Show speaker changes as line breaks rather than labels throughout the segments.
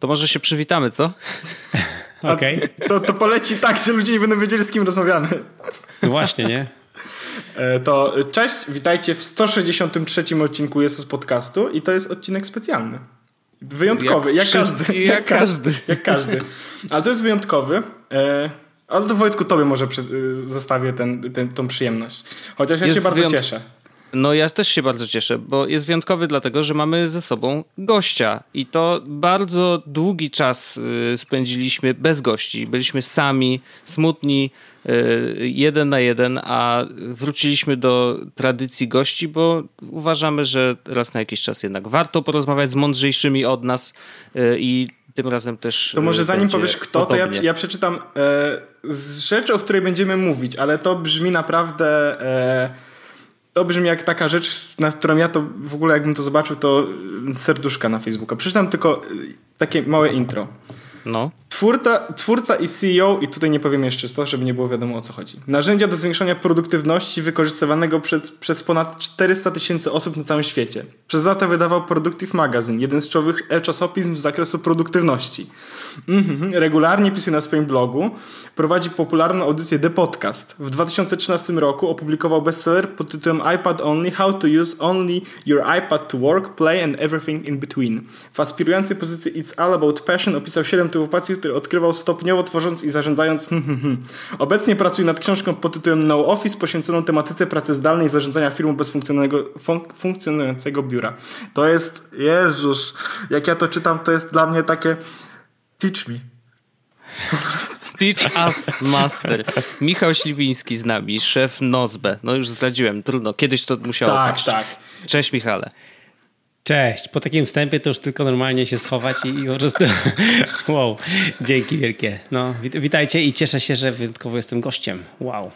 To może się przywitamy, co?
Okej.
Okay. To, to poleci tak, że ludzie nie będą wiedzieli, z kim rozmawiamy.
No właśnie, nie?
E, to cześć, witajcie w 163 odcinku Jesus Podcastu i to jest odcinek specjalny. Wyjątkowy, jak, jak każdy.
Jak, jak każdy.
Jak każdy. Ale to jest wyjątkowy. E, ale to Wojtku, tobie może zostawię ten, ten, tą przyjemność. Chociaż ja jest się bardzo wyjątk... cieszę.
No ja też się bardzo cieszę, bo jest wyjątkowy dlatego, że mamy ze sobą gościa i to bardzo długi czas y, spędziliśmy bez gości. Byliśmy sami, smutni, y, jeden na jeden, a wróciliśmy do tradycji gości, bo uważamy, że raz na jakiś czas jednak warto porozmawiać z mądrzejszymi od nas y, i tym razem też.
To może zanim powiesz kto, podobnie. to ja, ja przeczytam e, z rzeczy, o której będziemy mówić, ale to brzmi naprawdę. E, to brzmi jak taka rzecz, na którą ja to w ogóle jakbym to zobaczył, to serduszka na Facebooka. Przeczytam tylko y, takie małe intro.
No.
Twórca, twórca i CEO, i tutaj nie powiem jeszcze co, żeby nie było wiadomo o co chodzi. Narzędzia do zwiększania produktywności wykorzystywanego przed, przez ponad 400 tysięcy osób na całym świecie. Przez lata wydawał Productive Magazine, jeden z czołowych e-czasopism z zakresu produktywności. Mhm. Regularnie pisuje na swoim blogu. Prowadzi popularną audycję The Podcast. W 2013 roku opublikował bestseller pod tytułem iPad Only How to Use Only Your iPad to Work, Play and Everything in Between. W aspirującej pozycji It's All About Passion opisał 7 typów pasji, które odkrywał stopniowo tworząc i zarządzając. Obecnie pracuje nad książką pod tytułem No Office poświęconą tematyce pracy zdalnej i zarządzania firmą bez funkcjonującego biura. To jest, Jezus, jak ja to czytam, to jest dla mnie takie Teach me.
Teach us master. Michał Śliwiński z nami, szef Nozbe. No już zdradziłem, trudno. Kiedyś to musiało
Tak,
paść.
tak.
Cześć Michale.
Cześć. Po takim wstępie to już tylko normalnie się schować i, i po prostu wow. Dzięki wielkie. No, witajcie i cieszę się, że wyjątkowo jestem gościem. Wow.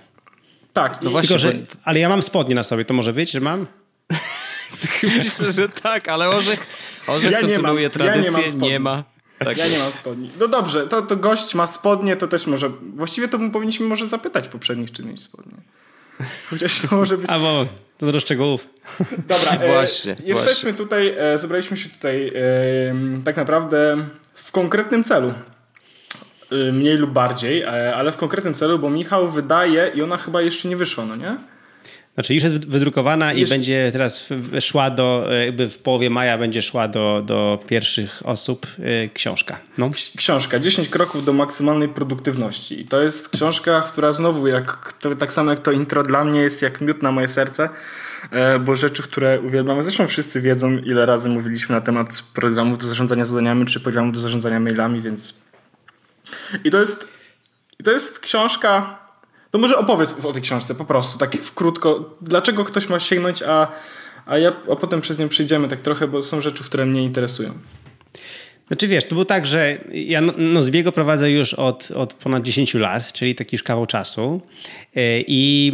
Tak.
No właśnie, tylko, że, ale ja mam spodnie na sobie, to może być, że mam?
Myślę, że tak, ale Orzech, Orzech ja kontynuuje nie mam, tradycję, ja nie, nie ma.
Tak ja jest. nie mam spodni. No dobrze, to, to gość ma spodnie, to też może. Właściwie to powinniśmy może zapytać poprzednich, czy mieć spodnie. Chociaż to może być.
Albo to do szczegółów.
Dobra, e, właśnie, jesteśmy właśnie. tutaj, e, zebraliśmy się tutaj e, tak naprawdę w konkretnym celu. Mniej lub bardziej, ale w konkretnym celu, bo Michał wydaje i ona chyba jeszcze nie wyszła, no nie?
Znaczy już jest wydrukowana i będzie teraz szła do, jakby w połowie maja będzie szła do, do pierwszych osób y, książka. No.
Książka, 10 kroków do maksymalnej produktywności. I to jest książka, która znowu, jak to, tak samo jak to intro dla mnie jest jak miód na moje serce, e, bo rzeczy, które uwielbiamy, zresztą wszyscy wiedzą, ile razy mówiliśmy na temat programów do zarządzania zadaniami, czy programów do zarządzania mailami, więc i to jest, i to jest książka to może opowiedz o tej książce po prostu, tak w krótko. Dlaczego ktoś ma sięgnąć, a, a, ja, a potem przez nią przyjdziemy tak trochę, bo są rzeczy, które mnie interesują.
Znaczy wiesz, to było tak, że ja no, Nozbiego prowadzę już od, od ponad 10 lat, czyli taki już kawał czasu e, i,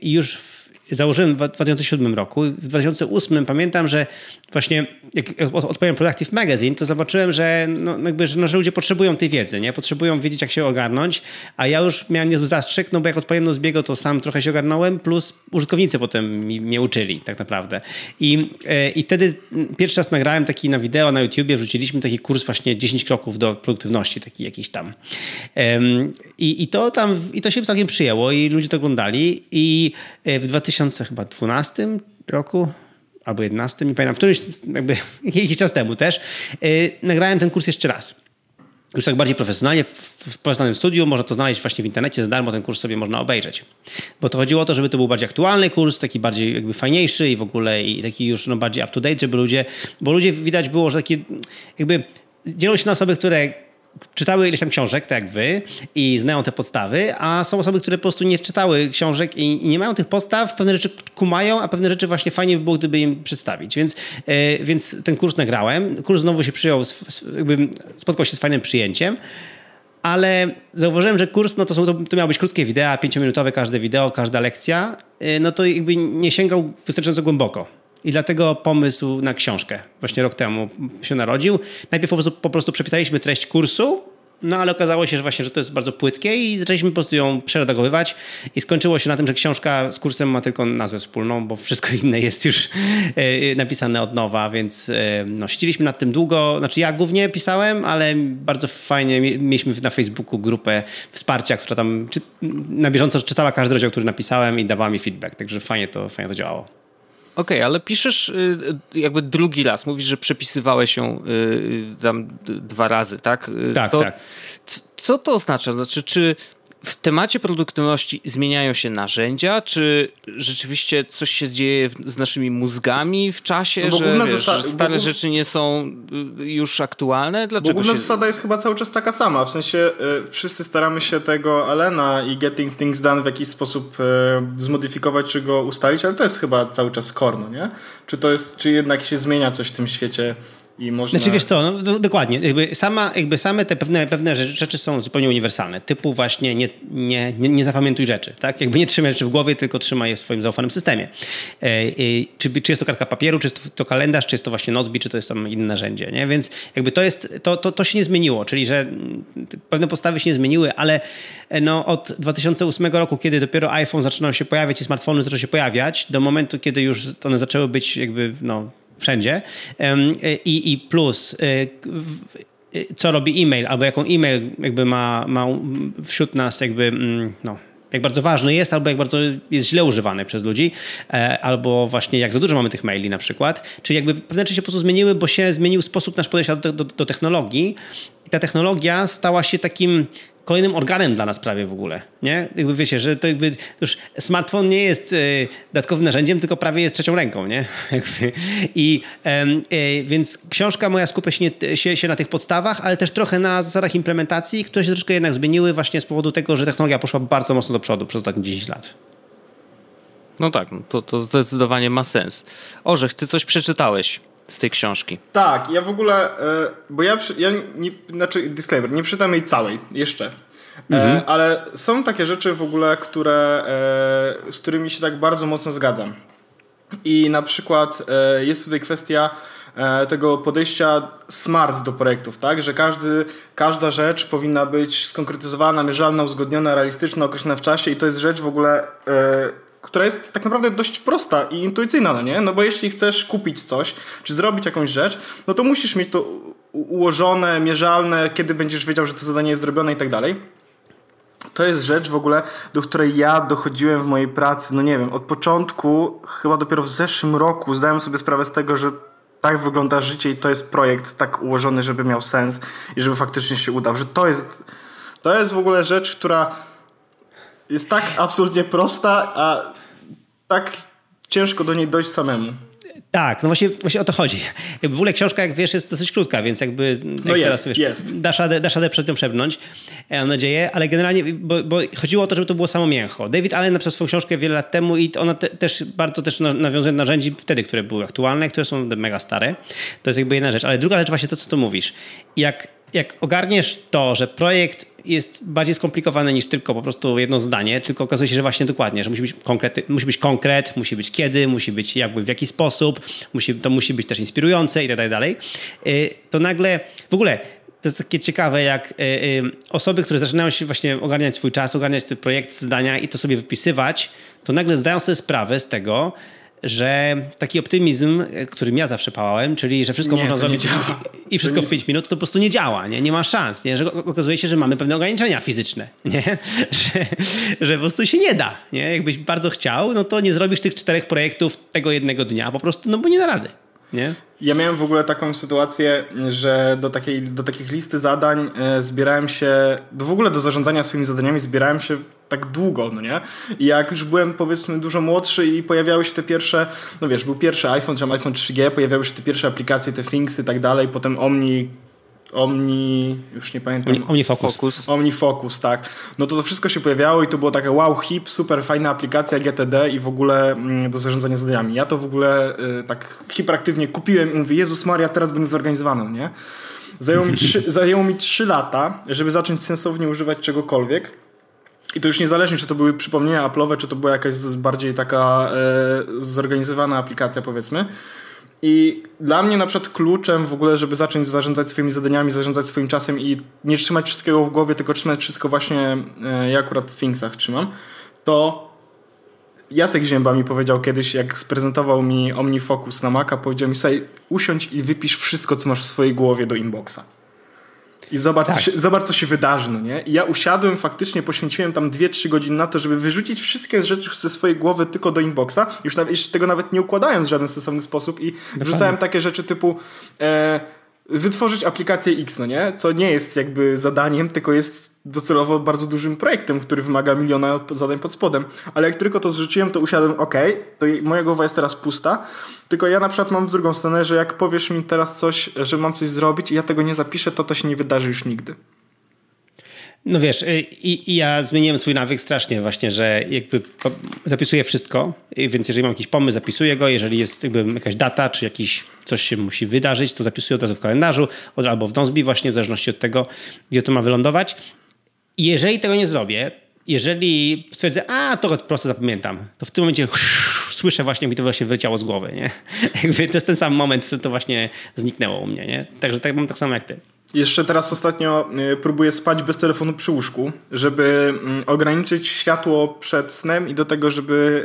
i już w założyłem w 2007 roku. W 2008 pamiętam, że właśnie jak odpowiem Productive Magazine, to zobaczyłem, że, no, jakby, że, no, że ludzie potrzebują tej wiedzy, nie? potrzebują wiedzieć, jak się ogarnąć, a ja już miałem niezły zastrzyk, no bo jak odpowiem do zbiegu, to sam trochę się ogarnąłem, plus użytkownicy potem mi, mnie uczyli tak naprawdę. I, e, I wtedy pierwszy raz nagrałem taki na wideo na YouTubie, wrzuciliśmy taki kurs właśnie 10 kroków do produktywności, taki jakiś tam. I, i to tam, i to się całkiem przyjęło i ludzie to oglądali i e, w 2012 roku albo 11, nie pamiętam, w którymś jakby jakiś czas temu też, yy, nagrałem ten kurs jeszcze raz. Już tak bardziej profesjonalnie, w, profesjonalnym studiu, można to znaleźć właśnie w internecie, za darmo ten kurs sobie można obejrzeć. Bo to chodziło o to, żeby to był bardziej aktualny kurs, taki bardziej jakby fajniejszy i w ogóle i taki już no, bardziej up to date, żeby ludzie, bo ludzie widać było, że takie jakby dzielą się na osoby, które czytały ileś tam książek, tak jak wy, i znają te podstawy, a są osoby, które po prostu nie czytały książek i, nie mają tych podstaw, pewne rzeczy kumają, a pewne rzeczy właśnie fajnie by było, gdyby im przedstawić. Więc, e, więc ten kurs nagrałem. Kurs znowu się przyjął, jakby spotkał się z fajnym przyjęciem. Ale zauważyłem, że kurs, no to, są, to, to miało być krótkie wideo, pięciominutowe każde wideo, każda lekcja, e, no to jakby nie sięgał wystarczająco głęboko. I dlatego pomysł na książkę właśnie rok temu się narodził. Najpierw po prostu, po prostu przepisaliśmy treść kursu no ale okazało się, że właśnie, że to jest bardzo płytkie i zaczęliśmy po prostu ją przeredagowywać i skończyło się na tym, że książka z kursem ma tylko nazwę wspólną, bo wszystko inne jest już e, napisane od nowa, więc e, no, siedzieliśmy nad tym długo, znaczy ja głównie pisałem, ale bardzo fajnie mieliśmy na Facebooku grupę wsparcia, która tam czy, na bieżąco czytała każdy rozdział, który napisałem i dawała mi feedback, także fajnie to, fajnie to działało.
Okej, okay, ale piszesz y, jakby drugi raz. Mówisz, że przepisywałeś ją y, tam dwa razy, tak?
Y, tak, to, tak.
Co to oznacza? Znaczy, czy w temacie produktywności zmieniają się narzędzia, czy rzeczywiście coś się dzieje z naszymi mózgami w czasie, no że, wiesz, że stare bo, rzeczy nie są y, już aktualne? Dlaczego
bo główna
się...
zasada jest chyba cały czas taka sama, w sensie y, wszyscy staramy się tego Alena i Getting Things Done w jakiś sposób y, zmodyfikować, czy go ustalić, ale to jest chyba cały czas korno, nie? Czy to jest, czy jednak się zmienia coś w tym świecie i można...
Znaczy wiesz co, no, dokładnie. Jakby, sama, jakby same te pewne, pewne rzeczy są zupełnie uniwersalne. Typu właśnie nie, nie, nie, nie zapamiętuj rzeczy. Tak? Jakby nie trzymaj rzeczy w głowie, tylko trzymaj je w swoim zaufanym systemie. E, e, czy, czy jest to kartka papieru, czy jest to kalendarz, czy jest to właśnie Nozbi, czy to jest tam inne narzędzie. Nie? Więc jakby to jest, to, to, to się nie zmieniło. Czyli, że pewne postawy się nie zmieniły, ale e, no, od 2008 roku, kiedy dopiero iPhone zaczynał się pojawiać i smartfony zaczęły się pojawiać, do momentu, kiedy już one zaczęły być jakby no, wszędzie. I, i plus y, co robi e-mail, albo jaką e-mail jakby ma, ma wśród nas jakby, mm, no, jak bardzo ważny jest, albo jak bardzo jest źle używany przez ludzi, e, albo właśnie jak za dużo mamy tych maili na przykład. Czyli jakby pewne rzeczy się po prostu zmieniły, bo się zmienił sposób nasz podejścia do, do, do technologii. I ta technologia stała się takim kolejnym organem dla nas prawie w ogóle, nie? Jakby wiecie, że to jakby już smartfon nie jest y, dodatkowym narzędziem, tylko prawie jest trzecią ręką, nie? I y, więc książka moja skupia się, się, się, na tych podstawach, ale też trochę na zasadach implementacji, które się troszkę jednak zmieniły właśnie z powodu tego, że technologia poszła bardzo mocno do przodu przez ostatnie 10 lat.
No tak, no to, to zdecydowanie ma sens. Orzech, ty coś przeczytałeś z tej książki.
Tak, ja w ogóle, e, bo ja, ja nie, znaczy disclaimer, nie przeczytam jej całej jeszcze. E, mhm. Ale są takie rzeczy w ogóle, które, e, z którymi się tak bardzo mocno zgadzam. I na przykład jest tutaj kwestia tego podejścia smart do projektów, tak? Że każdy, każda rzecz powinna być skonkretyzowana, mierzalna, uzgodniona, realistyczna, określona w czasie i to jest rzecz w ogóle która jest tak naprawdę dość prosta i intuicyjna, no nie? No bo jeśli chcesz kupić coś, czy zrobić jakąś rzecz, no to musisz mieć to ułożone, mierzalne, kiedy będziesz wiedział, że to zadanie jest zrobione i tak dalej. To jest rzecz w ogóle, do której ja dochodziłem w mojej pracy, no nie wiem, od początku, chyba dopiero w zeszłym roku zdałem sobie sprawę z tego, że tak wygląda życie i to jest projekt tak ułożony, żeby miał sens i żeby faktycznie się udał, że to jest, to jest w ogóle rzecz, która jest tak absolutnie prosta, a tak ciężko do niej dojść samemu.
Tak, no właśnie, właśnie o to chodzi. W ogóle książka, jak wiesz, jest dosyć krótka, więc jakby jak
no jest, teraz wiesz, jest.
Dasz, radę, dasz radę przez nią przebrnąć, e, mam nadzieję, ale generalnie, bo, bo, chodziło o to, żeby to było samo mięcho. David Allen napisał swoją książkę wiele lat temu i ona te, też bardzo też nawiązuje do narzędzi wtedy, które były aktualne, które są mega stare. To jest jakby jedna rzecz. Ale druga rzecz właśnie to, co tu mówisz. Jak, jak ogarniesz to, że projekt jest bardziej skomplikowany niż tylko po prostu jedno zdanie, tylko okazuje się, że właśnie dokładnie, że musi być, konkrety, musi być konkret, musi być kiedy, musi być jakby w jaki sposób, musi, to musi być też inspirujące i tak dalej, y, to nagle w ogóle to jest takie ciekawe, jak y, y, osoby, które zaczynają się właśnie ogarniać swój czas, ogarniać te projekty, zdania i to sobie wypisywać, to nagle zdają sobie sprawę z tego, że taki optymizm, którym ja zawsze pałałem, czyli że wszystko nie, można zrobić i wszystko w 5 minut, to po prostu nie działa, nie, nie ma szans, nie? że okazuje się, że mamy pewne ograniczenia fizyczne, nie? Że, że po prostu się nie da. Nie? Jakbyś bardzo chciał, no to nie zrobisz tych czterech projektów tego jednego dnia, po prostu, no bo nie da rady. Nie?
Ja miałem w ogóle taką sytuację, że do, takiej, do takich listy zadań e, zbierałem się, w ogóle do zarządzania swoimi zadaniami zbierałem się tak długo, no nie? I jak już byłem powiedzmy dużo młodszy i pojawiały się te pierwsze, no wiesz, był pierwszy iPhone, czy iPhone 3G, pojawiały się te pierwsze aplikacje, te Thingsy i tak dalej, potem Omni Omni, już nie pamiętam.
OmniFocus. Focus.
OmniFocus, tak. No to to wszystko się pojawiało i to było takie wow, hip, super fajna aplikacja GTD i w ogóle mm, do zarządzania zadaniami. Ja to w ogóle y, tak hiperaktywnie kupiłem i mówię, Jezus Maria, teraz będę zorganizowany, nie? Zajęło mi, trzy, zajęło mi trzy lata, żeby zacząć sensownie używać czegokolwiek. I to już niezależnie, czy to były przypomnienia Apple'owe, czy to była jakaś bardziej taka e, zorganizowana aplikacja, powiedzmy. I dla mnie na przykład kluczem w ogóle, żeby zacząć zarządzać swoimi zadaniami, zarządzać swoim czasem i nie trzymać wszystkiego w głowie, tylko trzymać wszystko właśnie, e, ja akurat w Thingsach trzymam, to Jacek Zięba mi powiedział kiedyś, jak sprezentował mi OmniFocus na Maca, powiedział mi sobie, usiądź i wypisz wszystko, co masz w swojej głowie do inboxa. I zobacz, tak. co się, zobacz, co się wydarzy, no nie? I ja usiadłem, faktycznie poświęciłem tam 2-3 godziny na to, żeby wyrzucić wszystkie rzeczy ze swojej głowy tylko do inboxa, już, nawet, już tego nawet nie układając w żaden stosowny sposób i wrzucałem takie rzeczy typu e, wytworzyć aplikację X, no nie? Co nie jest jakby zadaniem, tylko jest docelowo bardzo dużym projektem, który wymaga miliona zadań pod spodem. Ale jak tylko to zrzuciłem, to usiadłem, ok, to moja głowa jest teraz pusta, tylko ja na przykład mam drugą stronę, że jak powiesz mi teraz coś, że mam coś zrobić i ja tego nie zapiszę, to to się nie wydarzy już nigdy.
No wiesz, y, i, i, ja zmieniłem swój nawyk strasznie właśnie, że jakby zapisuję wszystko, więc jeżeli mam jakiś pomysł, zapisuję go, jeżeli jest jakby jakaś data, czy jakiś coś się musi wydarzyć, to zapisuję od razu w kalendarzu albo w Nozbi właśnie, w zależności od tego, gdzie to ma wylądować. Jeżeli tego nie zrobię, jeżeli stwierdzę, a to po prostu zapamiętam, to w tym momencie słyszę właśnie, mi to właśnie wyleciało z głowy, nie? Jakby to jest ten sam moment, to właśnie zniknęło u mnie, nie? Także tak mam tak samo jak ty.
Jeszcze teraz ostatnio y, próbuję spać bez telefonu przy łóżku, żeby mm, ograniczyć światło przed snem i do tego, żeby,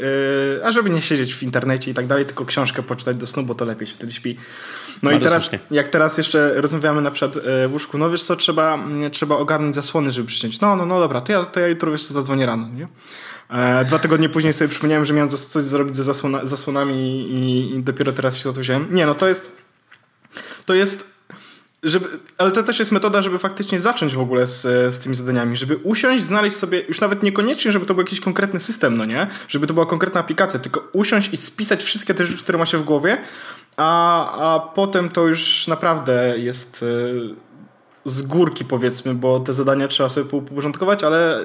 y, a żeby nie siedzieć w internecie i tak dalej, tylko książkę poczytać do snu, bo to lepiej się wtedy śpi. No Bardzo i teraz, słusznie. jak teraz jeszcze rozmawiamy na przykład y, w łóżku, no wiesz co, trzeba, mm, trzeba ogarnąć zasłony, żeby przyciąć. No, no, no dobra, to ja, to ja jutro wiesz co, zadzwonię rano, nie? E, dwa tygodnie później sobie przypomniałem, że miałem coś zrobić ze zasłona, zasłonami i, i dopiero teraz się to wziąłem. Nie, no to jest to jest żeby, ale to też jest metoda, żeby faktycznie zacząć w ogóle z, z tymi zadaniami, żeby usiąść, znaleźć sobie, już nawet niekoniecznie, żeby to był jakiś konkretny system, no nie? Żeby to była konkretna aplikacja, tylko usiąść i spisać wszystkie te rzeczy, które ma się w głowie, a, a potem to już naprawdę jest e, z górki powiedzmy, bo te zadania trzeba sobie uporządkować, ale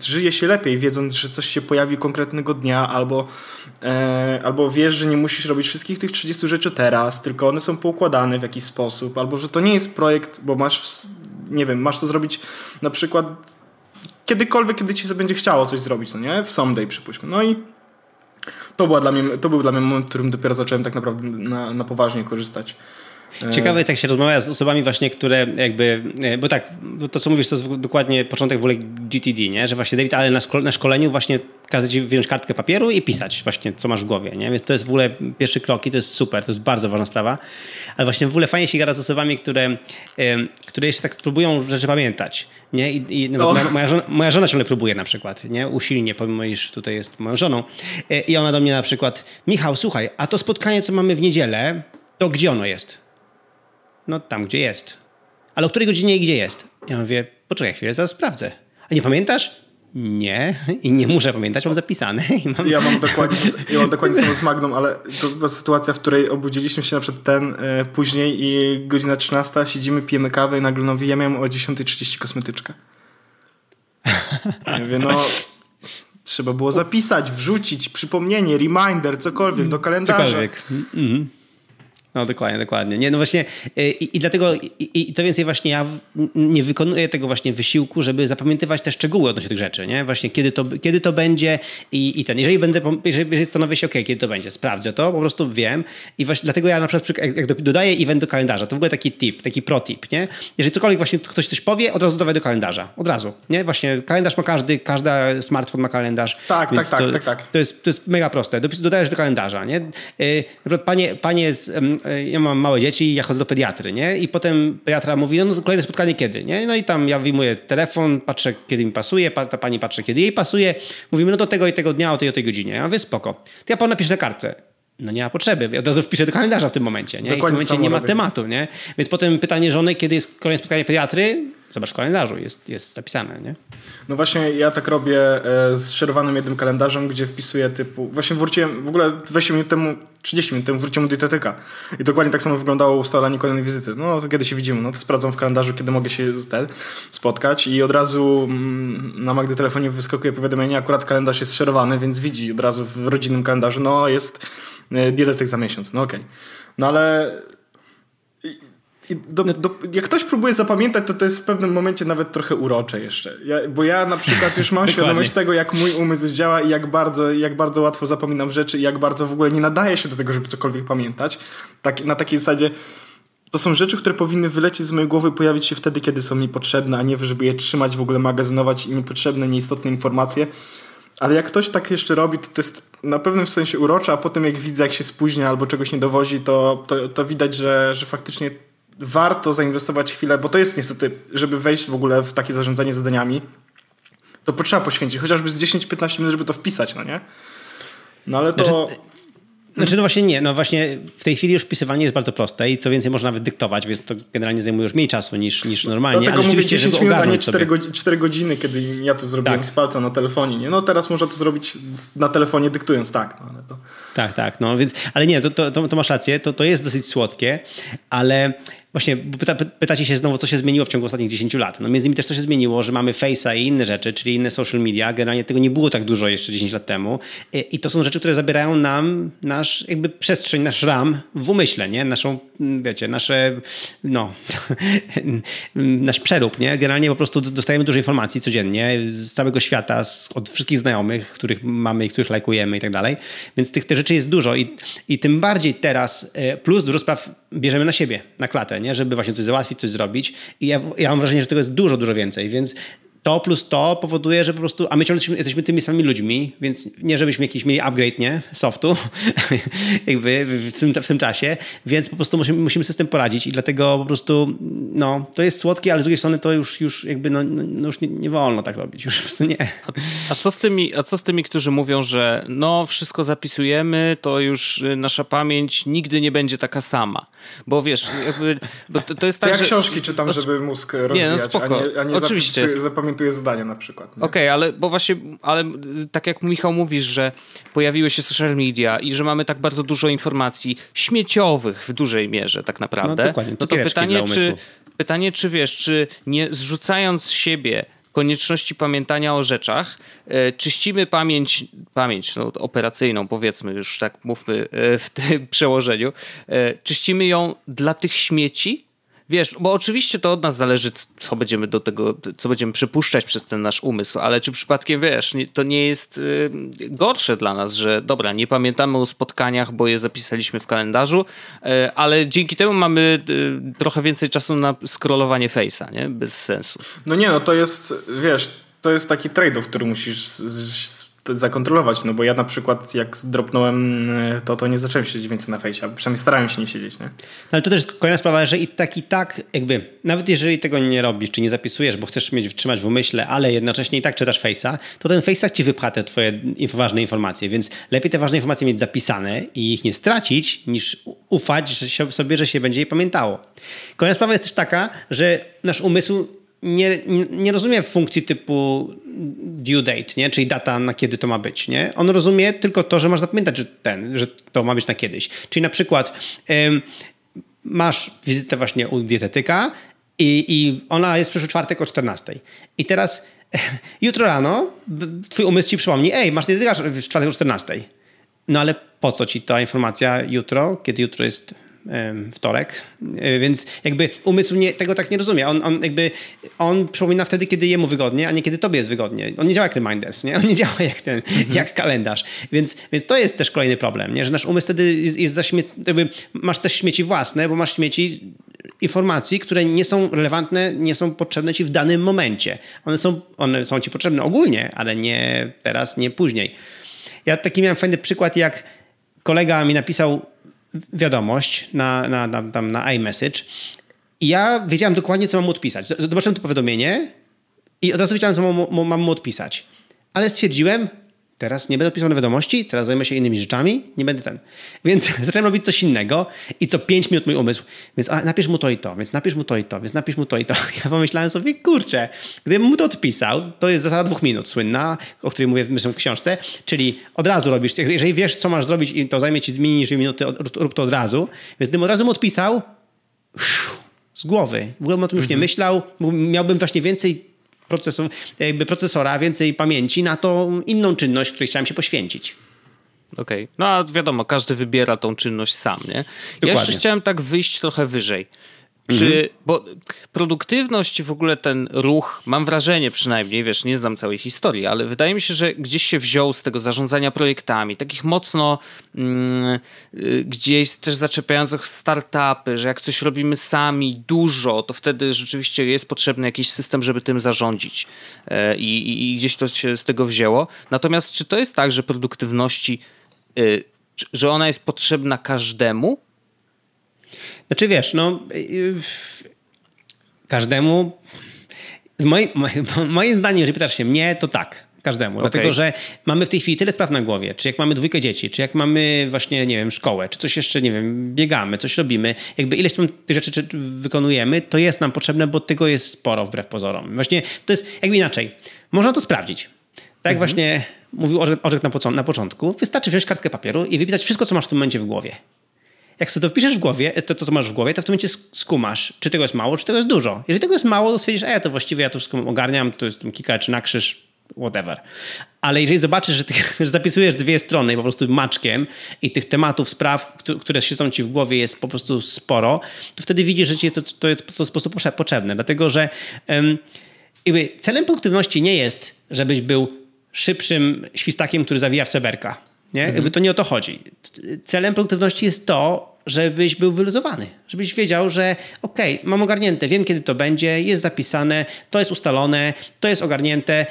żyje się lepiej, wiedząc, że coś się pojawi konkretnego dnia, albo, e, albo wiesz, że nie musisz robić wszystkich tych 30 rzeczy teraz, tylko one są poukładane w jakiś sposób, albo że to nie jest projekt, bo masz, nie wiem, masz to zrobić na przykład kiedykolwiek, kiedy ci będzie chciało coś zrobić, no nie? W someday przypuśćmy. No i to, była dla mnie, to był dla mnie moment, w którym dopiero zacząłem tak naprawdę na, na poważnie korzystać
Ciekawe jest, jak się rozmawia z osobami właśnie, które jakby, e, bo tak, to co mówisz, to jest dokładnie początek w ogóle GTD, nie? że właśnie David ale na, na szkoleniu właśnie każe ci wziąć kartkę papieru i pisać właśnie, co masz w głowie, nie? Więc to jest w ogóle pierwszy krok i to jest super, to jest bardzo ważna sprawa. Ale właśnie w ogóle fajnie się gada z osobami, które, które jeszcze tak próbują rzeczy pamiętać, nie? I, i no, moja, moja, żona, moja żona ciągle próbuje na przykład, nie? Usilnie, pomimo iż tutaj jest moją żoną. E, I ona do mnie na przykład, Michał, słuchaj, a to spotkanie, co mamy w niedzielę, to gdzie ono jest? No tam, gdzie jest. Ale o której godzinie i gdzie jest? Ja mówię, poczekaj chwilę, zaraz sprawdzę. A nie pamiętasz? Nie, i nie muszę pamiętać, mam zapisane. Mam...
Ja mam dokładnie, ja mam dokładnie samo z Magną, ale to była sytuacja, w której obudziliśmy się na przykład ten e, później i godzina 13, siedzimy, pijemy kawę i nagle no ja miałem o 10.30 kosmetyczkę. Ja mówię, no trzeba było zapisać, wrzucić, przypomnienie, reminder, cokolwiek do kalendarza. Cokolwiek. -hmm.
No dokładnie, dokładnie. Nie, no właśnie y, i, i dlatego i, i to więcej właśnie ja nie wykonuję tego właśnie wysiłku, żeby zapamiętywać te szczegóły odnośnie tych rzeczy, nie? Właśnie kiedy to, kiedy to będzie i, i ten. Jeżeli będę, jeżeli, jeżeli stanowię się, ok, kiedy to będzie, sprawdzę to, po prostu wiem i właśnie dlatego ja na przykład jak dodaję event do kalendarza, to w ogóle taki tip, taki pro tip, nie? Jeżeli cokolwiek właśnie ktoś coś powie, od razu dodawaj do kalendarza. Od razu, nie? Właśnie kalendarz ma każdy, każda smartfon ma kalendarz.
Tak, tak, tak, to, tak, tak.
To jest, to jest mega proste. Dodajesz do kalendarza, nie? Yy, na przykład panie, panie z ja mam małe dzieci i ja chodzę do pediatry, nie? I potem pediatra mówi, no, no kolejne spotkanie kiedy, nie? No i tam ja wyjmuję telefon, patrzę kiedy mi pasuje, ta pani patrzy kiedy jej pasuje. Mówimy, no do tego i tego dnia, o tej o tej godzinie. Ja mówię, spoko. To ja pan napiszę na kartce. No nie ma potrzeby. Ja od razu wpiszę do kalendarza w tym momencie, nie? I w tym momencie nie ma robię. tematu, nie? Więc potem pytanie żony, kiedy jest kolejne spotkanie pediatry, zobacz w kalendarzu, jest, jest zapisane, nie?
No właśnie ja tak robię e, z szerowanym jednym kalendarzem, gdzie wpisuję typu... Właśnie wróciłem, w ogóle 20 minut temu, 30 minut temu wróciłem do dietetyka. I dokładnie tak samo wyglądało ustalanie kolejnej wizyty. No to kiedy się widzimy? No to sprawdzam w kalendarzu, kiedy mogę się ten, spotkać i od razu mm, na Magdy telefonie wyskakuje powiadomienie, akurat kalendarz jest szerowany, więc widzi od razu w rodzinnym kalendarzu, no jest e, dietetyk za miesiąc, no okej. Okay. No ale do, do, jak ktoś próbuje zapamiętać, to to jest w pewnym momencie nawet trochę urocze jeszcze. Ja, bo ja na przykład już mam świadomość tego, jak mój umysł działa i jak bardzo, jak bardzo łatwo zapominam rzeczy i jak bardzo w ogóle nie nadaje się do tego, żeby cokolwiek pamiętać. Tak, na takiej zasadzie to są rzeczy, które powinny wylecieć z mojej głowy i pojawić się wtedy, kiedy są mi potrzebne, a nie żeby je trzymać, w ogóle magazynować i niepotrzebne, nieistotne informacje. Ale jak ktoś tak jeszcze robi, to to jest na pewnym sensie urocze, a potem jak widzę, jak się spóźnia albo czegoś nie dowozi, to, to, to widać, że, że faktycznie warto zainwestować chwilę, bo to jest niestety, żeby wejść w ogóle w takie zarządzanie zadaniami, to potrzeba poświęcić chociażby z 10-15 minut, żeby to wpisać, no nie? No ale to... Znaczy,
znaczy, no właśnie nie, no właśnie w tej chwili już wpisywanie jest bardzo proste i co więcej można nawet dyktować, więc to generalnie zajmuje już mniej czasu niż, niż normalnie.
Dlatego ale mówię 10 minut, a nie 4, godziny, 4 godziny, kiedy ja to zrobiłem tak. z palca na telefonie. Nie? No teraz można to zrobić na telefonie dyktując, tak. No, ale to...
Tak, tak, no więc, ale nie, to, to, to masz rację, to, to jest dosyć słodkie, ale Właśnie pyta, pytacie się znowu, co się zmieniło w ciągu ostatnich 10 lat. No między innymi też to się zmieniło, że mamy Face'a i inne rzeczy, czyli inne social media. Generalnie tego nie było tak dużo jeszcze 10 lat temu. I, to są rzeczy, które zabierają nam nasz jakby przestrzeń, nasz RAM w umyśle, nie? Naszą, wiecie, nasze, no, nasz przerób, nie? Generalnie po prostu dostajemy dużo informacji codziennie z całego świata, z, od wszystkich znajomych, których mamy i których lajkujemy i tak dalej. Więc tych, tych rzeczy jest dużo i, i tym bardziej teraz, e, plus dużo spraw bierzemy na siebie, na klatę, nie? żeby właśnie coś załatwić, coś zrobić. I ja, ja mam wrażenie, że tego jest dużo, dużo więcej, więc to plus to powoduje, że po prostu, a my ciągle jesteśmy, jesteśmy tymi samymi ludźmi, więc nie żebyśmy jakiś mieli upgrade, nie, softu, jakby w tym, w tym czasie, więc po prostu musimy, musimy sobie z tym poradzić i dlatego po prostu, no, to jest słodkie, ale z drugiej strony to już, już jakby, no, no, no już nie, nie, wolno tak robić, już po prostu nie.
A, a, co z tymi, a co z tymi, którzy mówią, że no, wszystko zapisujemy, to już y, nasza pamięć nigdy nie będzie taka sama, bo wiesz, jakby, bo to, to jest tak,
ja
że...
książki czytam, żeby mózg rozwijać, nie, no spoko. a nie, a nie Oczywiście. zapamiętać zapamiętuje zdania na przykład.
Okej, okay, ale bo właśnie, ale tak jak Michał mówisz, że pojawiły się social media i że mamy tak bardzo dużo informacji śmieciowych w dużej mierze tak naprawdę. No, dokładnie, no to pytanie czy, pytanie, czy wiesz, czy nie zrzucając siebie konieczności pamiętania o rzeczach, e, czyścimy pamięć, pamięć no, operacyjną, powiedzmy, już tak mówmy e, w tym przełożeniu, e, czyścimy ją dla tych śmieci, Wiesz, bo oczywiście to od nas zależy, co będziemy do tego, co będziemy przypuszczać przez ten nasz umysł, ale czy przypadkiem, wiesz, to nie jest y, gorsze dla nas, że dobra, nie pamiętamy o spotkaniach, bo je zapisaliśmy w kalendarzu, y, ale dzięki temu mamy y, trochę więcej czasu na scrollowanie face'a, nie? Bez sensu.
No nie, no to jest, wiesz, to jest taki trade-off, który musisz zakontrolować, no bo ja na przykład jak zdropnąłem e, to, to nie zacząłem siedzieć więcej na fejsie, przynajmniej starałem się nie siedzieć, nie? No
ale to też kolejna sprawa, że i tak i tak jakby, nawet jeżeli tego nie robisz, czy nie zapisujesz, bo chcesz mieć trzymać w umyśle, ale jednocześnie i tak czytasz fejsa, to ten fejs tak ci wypcha te twoje ważne informacje, więc lepiej te ważne informacje mieć zapisane i ich nie stracić, niż ufać że sobie, że się będzie je pamiętało. Kolejna sprawa jest też taka, że nasz umysł nie, nie rozumie funkcji typu due date, nie? czyli data na kiedy to ma być. Nie? On rozumie tylko to, że masz zapamiętać, że, ten, że to ma być na kiedyś. Czyli na przykład masz wizytę właśnie u dietetyka i, i ona jest w przyszły czwartek o 14. I teraz jutro rano twój umysł ci przypomni, ej, masz dietetyka w czwartek o 14. No ale po co ci ta informacja jutro, kiedy jutro jest wtorek, e, więc jakby umysł nie, tego tak nie rozumie. On, on jakby, on przypomina wtedy, kiedy jemu wygodnie, a nie kiedy tobie jest wygodnie. On nie działa jak reminders, nie? On nie działa jak ten, mhm. jak kalendarz. Więc, więc to jest też kolejny problem, nie? Że nasz umysł wtedy jest, jest jakby masz też śmieci własne, bo masz śmieci informacji, które nie są relevantne, nie są potrzebne ci w danym momencie. One są, one są ci potrzebne ogólnie, ale nie teraz, nie później. Ja taki miałem fajny przykład, jak kolega mi napisał wiadomość na, na, na, tam na iMessage i ja wiedziałem dokładnie, co mam odpisać. Zobaczyłem to powiadomienie i od razu wiedziałem, co mam, mam mu odpisać. Ale stwierdziłem, Teraz nie będę pisał na wiadomości, teraz zajmę się innymi rzeczami, nie będę ten. Więc zacząłem robić coś innego i co 5 minut mój umysł, więc a, napisz mu to i to, więc napisz mu to i to, więc napisz mu to i to. Ja pomyślałem sobie, kurczę, gdybym mu to odpisał, to jest zasada dwóch minut słynna, o której mówię w książce, czyli od razu robisz, jeżeli wiesz, co masz zrobić i to zajmie ci mniej niż minuty, rób to od razu. Więc gdybym od razu mu odpisał, z głowy, w ogóle bym o tym już nie mhm. myślał, miałbym właśnie więcej procesor, jakby procesora, więcej pamięci na tą inną czynność, której chciałem się poświęcić.
Okej. Okay. No a wiadomo, każdy wybiera tą czynność sam, nie? Dokładnie. Ja jeszcze chciałem tak wyjść trochę wyżej. Czy, mhm. bo produktywność w ogóle ten ruch, mam wrażenie przynajmniej, wiesz, nie znam całej historii, ale wydaje mi się, że gdzieś się wziął z tego zarządzania projektami, takich mocno mm, y, gdzieś też zaczepiających startupy, że jak coś robimy sami dużo, to wtedy rzeczywiście jest potrzebny jakiś system, żeby tym zarządzić. E, i, i, gdzieś to się z tego wzięło. Natomiast czy to jest tak, że produktywności, y, że ona jest potrzebna każdemu?
Znaczy wiesz, no y, każdemu, z moim, moim zdaniem, jeżeli pytasz się mnie, to tak. Każdemu. Okay. Dlatego, że mamy w tej chwili tyle spraw na głowie. Czy jak mamy dwójkę dzieci, czy jak mamy właśnie, nie wiem, szkołę, czy coś jeszcze, nie wiem, biegamy, coś robimy. Jakby ileś tam tych rzeczy wykonujemy, to jest nam potrzebne, bo tego jest sporo wbrew pozorom. Właśnie to jest jakby inaczej. Można to sprawdzić. Tak mhm. właśnie mówił Orzek, Orzek na, na początku. Wystarczy wziąć kartkę papieru i wypisać wszystko, co masz w tym momencie w głowie jak sobie to wpiszesz w głowie, to, to co masz w głowie, to w tym momencie skumasz, czy tego jest mało, czy tego jest dużo. Jeżeli tego jest mało, to stwierdzisz, a ja to właściwie ja to wszystko ogarniam, to jest tam kilka czy na krzyż, whatever. Ale jeżeli zobaczysz, że, ty, że zapisujesz dwie strony po prostu maczkiem i tych tematów, spraw, które siedzą ci w głowie jest po prostu sporo, to wtedy widzisz, że ci to, to jest po prostu potrzebne. Dlatego, że um, celem produktywności nie jest, żebyś był szybszym świstakiem, który zawija w seberka. Nie? Mhm. Jakby to nie o to chodzi. Celem produktywności jest to, żebyś był wyluzowany, żebyś wiedział, że okej, okay, mam ogarnięte, wiem kiedy to będzie, jest zapisane, to jest ustalone, to jest ogarnięte.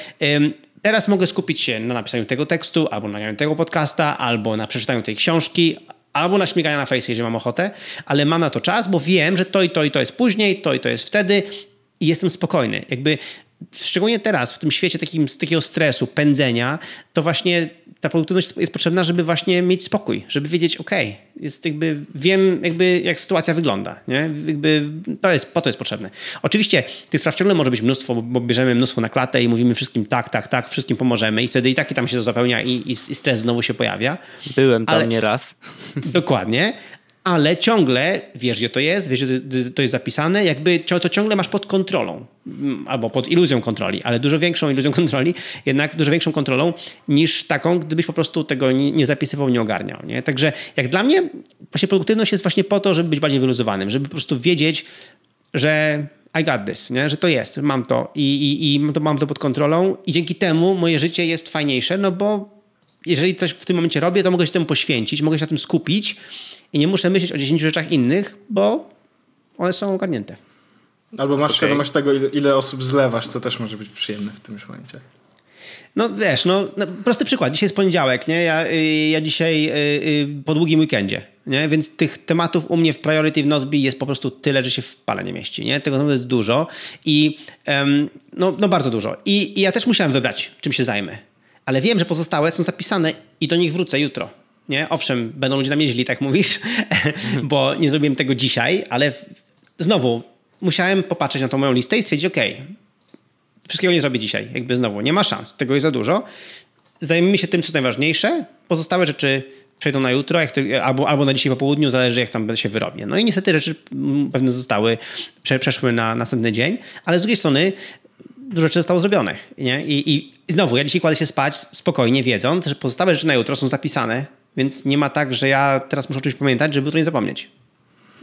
Teraz mogę skupić się na napisaniu tego tekstu, albo na nagraniu tego podcasta, albo na przeczytaniu tej książki, albo na śmigania na fejsie, jeżeli mam ochotę, ale mam na to czas, bo wiem, że to i to i to jest później, to i to jest wtedy i jestem spokojny. Jakby szczególnie teraz, w tym świecie takim, takiego stresu, pędzenia, to właśnie ta produktywność jest potrzebna, żeby właśnie mieć spokój, żeby wiedzieć, ok, jest jakby, wiem jakby jak sytuacja wygląda, nie? Jakby to jest, po to jest potrzebne. Oczywiście tych spraw ciągle może być mnóstwo, bo bierzemy mnóstwo na klatę i mówimy wszystkim tak, tak, tak, wszystkim pomożemy i wtedy i tak i tam się to zapełnia i, i, i stres znowu się pojawia.
Byłem tam ale, nieraz.
Dokładnie, ale ciągle wiesz, gdzie to jest, wiesz, gdzie to jest zapisane, jakby to ciągle masz pod kontrolą mm, albo pod iluzją kontroli, ale dużo większą iluzją kontroli, jednak dużo większą kontrolą niż taką, gdybyś po prostu tego nie zapisywał, nie ogarniał. Nie? Także jak dla mnie właśnie produktywność jest właśnie po to, żeby być bardziej wyluzowanym, żeby po prostu wiedzieć, że I got this, nie? że to jest, mam to i, i, i to, mam to pod kontrolą i dzięki temu moje życie jest fajniejsze, no bo jeżeli coś w tym momencie robię, to mogę się temu poświęcić, mogę się na tym skupić i nie muszę myśleć o 10 rzeczach innych, bo one są ogarnięte.
Albo masz okay. świadomość tego, ile, ile, osób zlewasz, co też może być przyjemne w tym momencie.
No wiesz, no, no, prosty przykład. Dzisiaj jest poniedziałek, nie? Ja, y, ja dzisiaj y, y, po długim weekendzie, nie? Więc tych tematów u mnie w Priority w Nozbi jest po prostu tyle, że się w pale nie mieści, nie? Tego jest dużo i no, no bardzo dużo. I, I ja też musiałem wybrać, czym się zajmę. Ale wiem, że pozostałe są zapisane i do nich wrócę jutro. Nie? Owszem, będą ludzie na mnie źli, tak mówisz, bo nie zrobiłem tego dzisiaj, ale znowu musiałem popatrzeć na tą moją listę i stwierdzić, ok, wszystkiego nie zrobię dzisiaj, jakby znowu, nie ma szans, tego jest za dużo. Zajmijmy się tym, co najważniejsze, pozostałe rzeczy przejdą na jutro, albo, albo na dzisiaj po południu, zależy jak tam się wyrobię. No i niestety rzeczy mm, pewne zostały, prze, przeszły na następny dzień, ale z drugiej strony dużo rzeczy zostało zrobionych. Nie? I, I znowu, ja dzisiaj kładę się spać spokojnie, wiedząc, że pozostałe rzeczy na jutro są zapisane więc nie ma tak, że ja teraz muszę o czymś pamiętać, żeby to nie zapomnieć.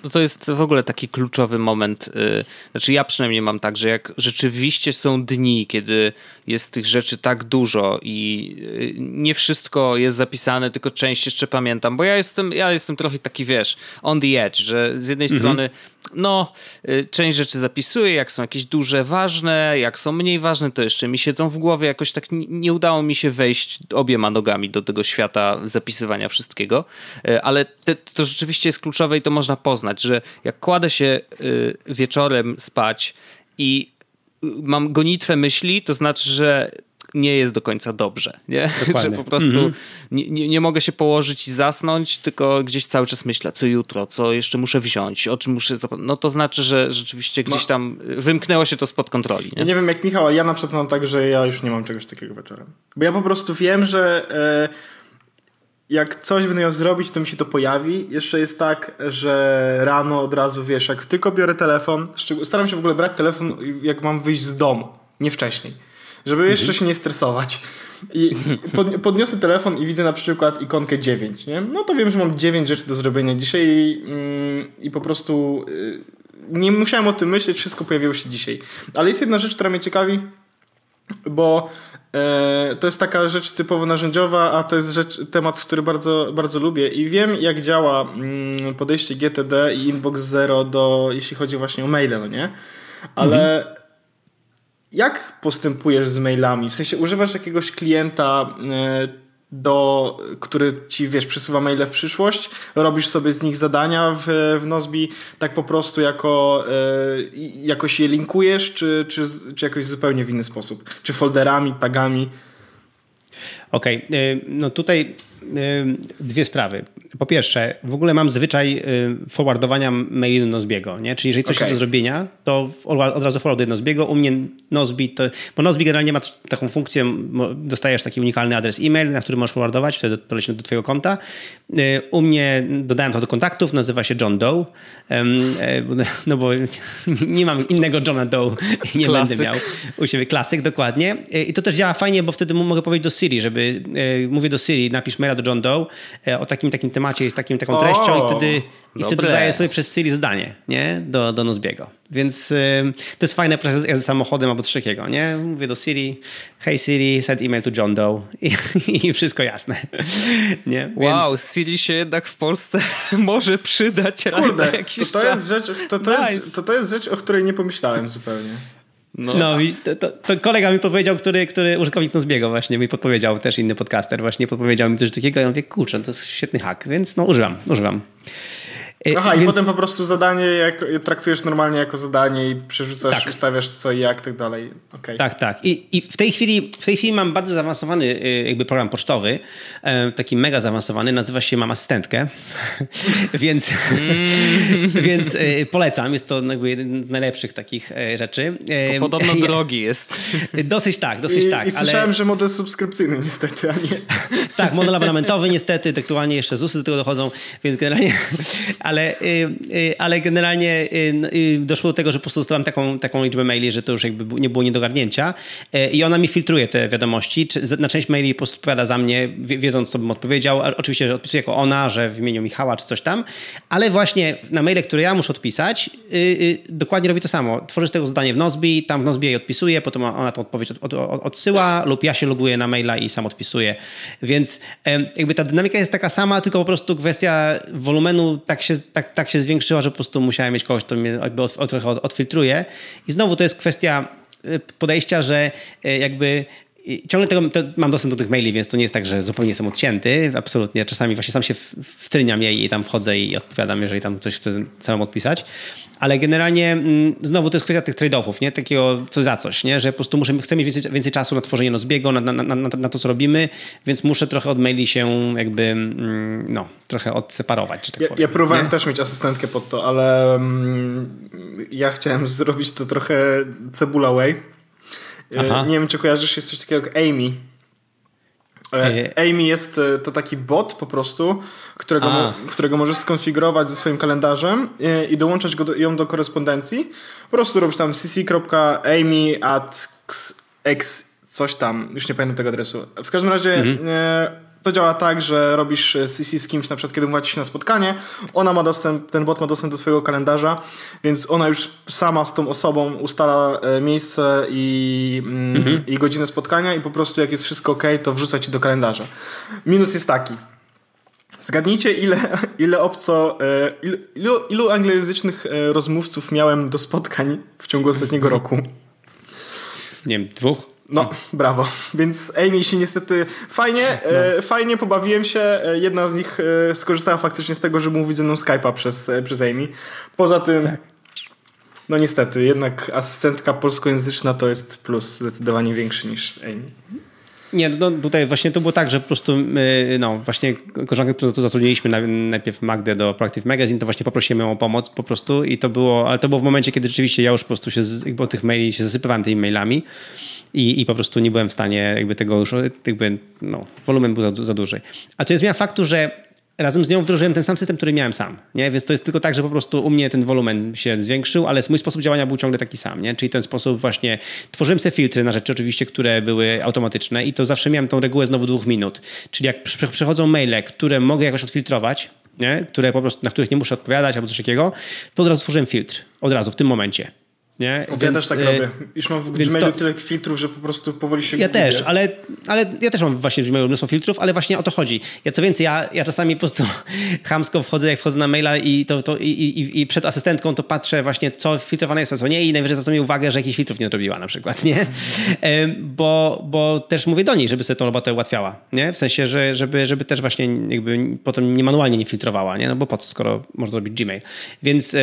No to jest w ogóle taki kluczowy moment. Y, znaczy, ja przynajmniej mam tak, że jak rzeczywiście są dni, kiedy jest tych rzeczy tak dużo i y, nie wszystko jest zapisane, tylko część jeszcze pamiętam, bo ja jestem, ja jestem trochę taki, wiesz, on the edge, że z jednej mhm. strony no, y, część rzeczy zapisuję, jak są jakieś duże, ważne, jak są mniej ważne, to jeszcze mi siedzą w głowie. Jakoś tak nie udało mi się wejść obiema nogami do tego świata zapisywania wszystkiego, y, ale te, to rzeczywiście jest kluczowe i to można poznać, że jak kładę się y, wieczorem spać i mam gonitwę myśli, to znaczy, że nie jest do końca dobrze, nie? Że po prostu mm -hmm. nie, nie, nie, mogę się położyć i zasnąć, tylko gdzieś cały czas myślę, co jutro, co jeszcze muszę wziąć, o czym muszę... No to znaczy, że rzeczywiście gdzieś tam wymknęło się to spod kontroli, nie?
Ja nie wiem jak Michał, ale ja na przykład mam tak, że ja już nie mam czegoś takiego wieczorem. Bo ja po prostu wiem, że... E, jak coś będę miał zrobić, to mi się to pojawi. Jeszcze jest tak, że rano od razu wiesz, jak tylko biorę telefon, staram się w ogóle brać telefon, jak mam wyjść z domu, nie wcześniej żeby mhm. jeszcze się nie stresować. I podniosę telefon i widzę na przykład ikonkę 9, nie? No to wiem, że mam 9 rzeczy do zrobienia dzisiaj i, mm, i po prostu y, nie musiałem o tym myśleć, wszystko pojawiło się dzisiaj. Ale jest jedna rzecz, która mnie ciekawi, bo e, to jest taka rzecz typowo narzędziowa, a to jest rzecz, temat, który bardzo, bardzo lubię i wiem jak działa mm, podejście GTD i Inbox Zero do, jeśli chodzi właśnie o maile, no nie? Ale mhm. Jak postępujesz z mailami? W sensie używasz jakiegoś klienta e, do, który ci, wiesz, przesuwa maile w przyszłość, robisz sobie z nich zadania w, w Nozbi, tak po prostu jako y, jakoś je linkujesz, czy, czy, czy jakoś zupełnie w inny sposób? Czy folderami, tagami?
Okej, okay. no tutaj dwie sprawy. Po pierwsze, w ogóle mam zwyczaj forwardowania maili do Nozbiego, nie? Czyli jeżeli coś okay. jest do zrobienia, to od razu forwarduję Nozbiego. U mnie Nozbi to... Bo Nozbi generalnie ma taką funkcję, dostajesz taki unikalny adres e-mail, na który możesz forwardować, wtedy to leci do twojego konta. Y, u mnie dodałem to do kontaktów, nazywa się John Doe, e, no bo nie mam innego Johna Doe i nie Klasyk. będę miał u siebie. Klasyk, dokładnie. Y, I to też działa fajnie, bo wtedy mogę powiedzieć do Siri, żeby... Y, mówię do Siri, napisz maila do John Doe e, o takim takim temacie z takim, taką treścią o, i wtedy, i wtedy daję sobie przez Siri zdanie nie? do, do Nozbiego. Więc y, to jest fajne przez jazdy samochodem albo coś takiego, nie? Mówię do Siri, hey Siri, send email to John Doe i, i wszystko jasne. Nie?
Wow, Więc... Siri się jednak w Polsce może przydać raz Kurde, na jakiś
to, to
czas.
Jest rzecz, to, to, nice. jest, to, to jest rzecz, o której nie pomyślałem zupełnie.
No, no to, to, kolega mi powiedział, który, który użytkownik Nozbiego właśnie mi podpowiedział, też inny podcaster właśnie podpowiedział mi coś takiego ja mówię, kurczę, to jest świetny hack, więc no używam, używam.
E, Aha, Więc... i potem po prostu zadanie jak, traktujesz normalnie jako zadanie i przerzucasz, tak. ustawiasz co i jak, tak dalej. Okay.
Tak, tak. I, I, w, tej chwili, w tej chwili mam bardzo zaawansowany y, jakby program pocztowy, e, taki mega zaawansowany, nazywa się Mam Asystentkę, więc, mm. więc y, polecam. Jest to jakby jeden z najlepszych takich e, rzeczy.
To podobno drogi jest.
Dosyć tak, dosyć
I,
tak.
I słyszałem, ale... że model subskrypcyjny niestety, a nie...
Tak, model abonamentowy niestety, aktualnie jeszcze ZUSy do tego dochodzą, więc generalnie ale, y, y, ale generalnie y, doszło do tego, że po prostu dostałem taką, taką liczbę maili, że to już jakby nie było niedogarnięcia i ona mi filtruje te wiadomości. Na część maili po prostu odpowiada za mnie, wiedząc co bym odpowiedział. Oczywiście odpisuję jako ona, że w imieniu Michała czy coś tam, ale właśnie na maile, które ja muszę odpisać, dokładnie robi to samo. Tworzy tego zadanie w Nozbi, tam w Nozbi jej odpisuje, potem ona tą odpowiedź od, od, odsyła lub ja się loguję na maila i sam odpisuję. Więc jakby ta dynamika jest taka sama, tylko po prostu kwestia wolumenu tak się tak, tak się zwiększyła, że po prostu musiałem mieć kogoś, kto mnie od, trochę odfiltruje. I znowu to jest kwestia y, podejścia, że y, jakby ciągle tego, mam dostęp do tych maili, więc to nie jest tak, że zupełnie jestem odcięty. Absolutnie. Czasami właśnie sam się wtryniam jej i tam wchodzę i odpowiadam, jeżeli tam coś chcę samemu odpisać. Ale generalnie mm, znowu to jest kwestia tych trade-offów, nie? Takiego co za coś, nie? Że po prostu muszę, chcę mieć więcej, więcej czasu na tworzenie Nozbiego, na, na, na, na, to, co robimy, więc muszę trochę od maili się jakby, mm, no, trochę odseparować, czy tak
ja,
powiem,
ja próbowałem nie? też mieć asystentkę pod to, ale um, ja chciałem zrobić to trochę cebula way Aha. Nie wiem, czy kojarzysz, jest coś takiego jak Amy. E, e, Amy jest to taki bot po prostu, którego, którego możesz skonfigurować ze swoim kalendarzem i dołączać go do, ją do korespondencji. Po prostu robisz tam cc.amy at x coś tam, już nie pamiętam tego adresu. W każdym razie mhm to działa tak, że robisz CC z kimś, na przykład kiedy umawiacie się na spotkanie, ona ma dostęp, ten bot ma dostęp do twojego kalendarza, więc ona już sama z tą osobą ustala e, miejsce i, mm, mhm. i godzinę spotkania i po prostu jak jest wszystko ok, to wrzuca ci do kalendarza. Minus jest taki. Zgadnijcie, ile, ile obco, e, ilu, ilu anglojęzycznych e, rozmówców miałem do spotkań w ciągu ostatniego roku?
Nie wiem, dwóch?
No, brawo. Więc Amy się niestety fajnie, no. e, fajnie pobawiłem się. E, jedna z nich e, skorzystała faktycznie z tego, że mówi ze mną Skype'a przez, e, przez Amy. Poza tym, tak. no niestety, jednak asystentka polskojęzyczna to jest plus zdecydowanie większy niż Amy.
Nie, no, tutaj właśnie to było tak, że po prostu no właśnie koleżankę, którą to zatrudniliśmy najpierw Magdę do Proactive Magazine, to właśnie poprosiłem ją o pomoc po prostu i to było, ale to było w momencie, kiedy rzeczywiście ja już po prostu się, jakby tych maili się zasypywałem tymi mailami i, i po prostu nie byłem w stanie jakby tego już, jakby, no, wolumen był za, za duży. A to jest zmiana faktu, że razem z nią wdrożyłem ten sam system, który miałem sam. Nie? Więc to jest tylko tak, że po prostu u mnie ten wolumen się zwiększył, ale mój sposób działania był ciągle taki sam. Nie? Czyli ten sposób właśnie tworzyłem sobie filtry na rzeczy oczywiście, które były automatyczne i to zawsze miałem tą regułę znowu dwóch minut. Czyli jak przychodzą maile, które mogę jakoś odfiltrować, nie? Które po prostu, na których nie muszę odpowiadać albo coś takiego, to od razu tworzyłem filtr. Od razu, w tym momencie. Nie?
Ja Więc, też tak e, robię. Już mam w Gmailu to... tyle filtrów, że po prostu powoli się
Ja też, ale, ale ja też mam właśnie w Gmailu mnóstwo filtrów, ale właśnie o to chodzi. Ja co więcej, ja, ja czasami po prostu chamsko wchodzę, jak wchodzę na maila i, to, to, i, i, i przed asystentką to patrzę właśnie, co filtrowane jest, a co nie i najwyżej zwracam mi uwagę, że jakiś filtrów nie zrobiła na przykład, nie? bo, bo też mówię do niej, żeby sobie tą robotę ułatwiała, nie? W sensie, że, żeby, żeby też właśnie jakby potem nie manualnie nie filtrowała, nie? No bo po co, skoro można zrobić Gmail. Więc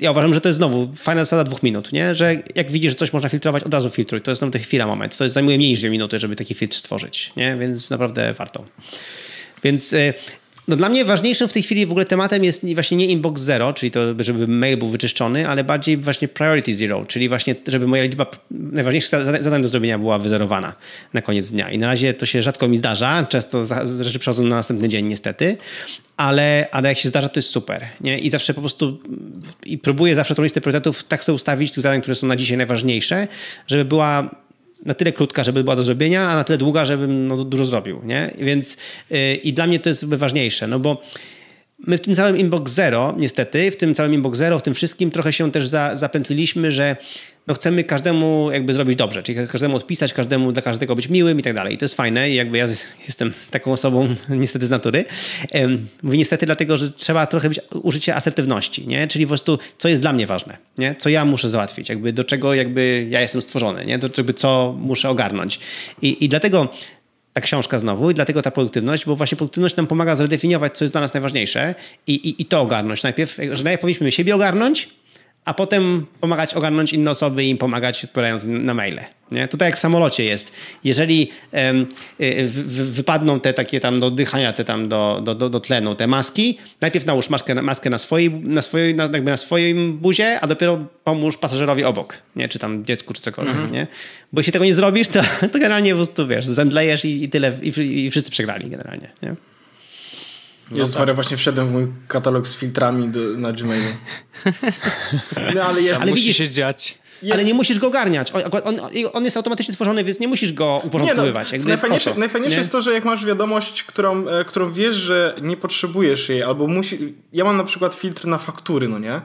ja uważam, że to jest znowu fajna zasada dwóch minut minut, nie? Że jak widzisz, że coś można filtrować, od razu filtruj. To jest naprawdę chwila, moment. To jest, zajmuje mniej niż dwie minuty, żeby taki filtr stworzyć, nie? Więc naprawdę warto. Więc y, no dla mnie ważniejszym w tej chwili w ogóle tematem jest właśnie nie inbox zero, czyli to, żeby mail był wyczyszczony, ale bardziej właśnie priority zero, czyli właśnie, żeby moja liczba najważniejszych zadań do zrobienia była wyzerowana na koniec dnia. I na razie to się rzadko mi zdarza, często rzeczy przychodzą na następny dzień niestety, ale, ale jak się zdarza, to jest super. Nie? I zawsze po prostu i próbuję zawsze tą listę priorytetów tak sobie ustawić, tych zadań, które są na dzisiaj najważniejsze, żeby była na tyle krótka, żeby była do zrobienia, a na tyle długa, żebym no, dużo zrobił, nie? Więc yy, i dla mnie to jest ważniejsze, no bo my w tym całym Inbox Zero, niestety, w tym całym Inbox Zero, w tym wszystkim trochę się też za, zapętliliśmy, że no chcemy każdemu jakby zrobić dobrze, czyli każdemu odpisać, każdemu, dla każdego być miłym i tak dalej. I to jest fajne i jakby ja jestem taką osobą niestety z natury. Mówię niestety dlatego, że trzeba trochę być użycie asertywności, nie? Czyli po prostu co jest dla mnie ważne, nie? Co ja muszę załatwić, jakby do czego jakby ja jestem stworzony, nie? Do czego co muszę ogarnąć. I, i dlatego ta książka znowu i dlatego ta produktywność, bo właśnie produktywność nam pomaga zredefiniować, co jest dla nas najważniejsze i, i, i to ogarnąć. Najpierw, że najpierw powinniśmy siebie ogarnąć, a potem pomagać ogarnąć inne osoby i im pomagać odpowiadając na maile. Nie? To tak jak w samolocie jest. Jeżeli um, wypadną te takie tam do oddychania, te tam do, do, do, do tlenu, te maski, najpierw nałóż maskę, maskę na, swojej, na, swojej, na, jakby na swoim buzie, a dopiero pomóż pasażerowi obok, nie? czy tam dziecku, czy cokolwiek. Mhm. Nie? Bo jeśli tego nie zrobisz, to, to generalnie po prostu wiesz, zemdlejesz i, i tyle, i, i wszyscy przegrali generalnie. Nie?
No Jezus tak. Maria, właśnie wszedłem w mój katalog z filtrami do, na Gmailu.
No, ale jest, ale musi widzisz, się dziać.
Jest. Ale nie musisz go ogarniać. On, on, on, jest automatycznie tworzony, więc nie musisz go uporządkowywać.
Nie, no, najfajniejsze, najfajniejsze jest to, że jak masz wiadomość, którą, e, którą wiesz, że nie potrzebujesz jej, albo musi. Ja mam na przykład filtr na faktury, no nie?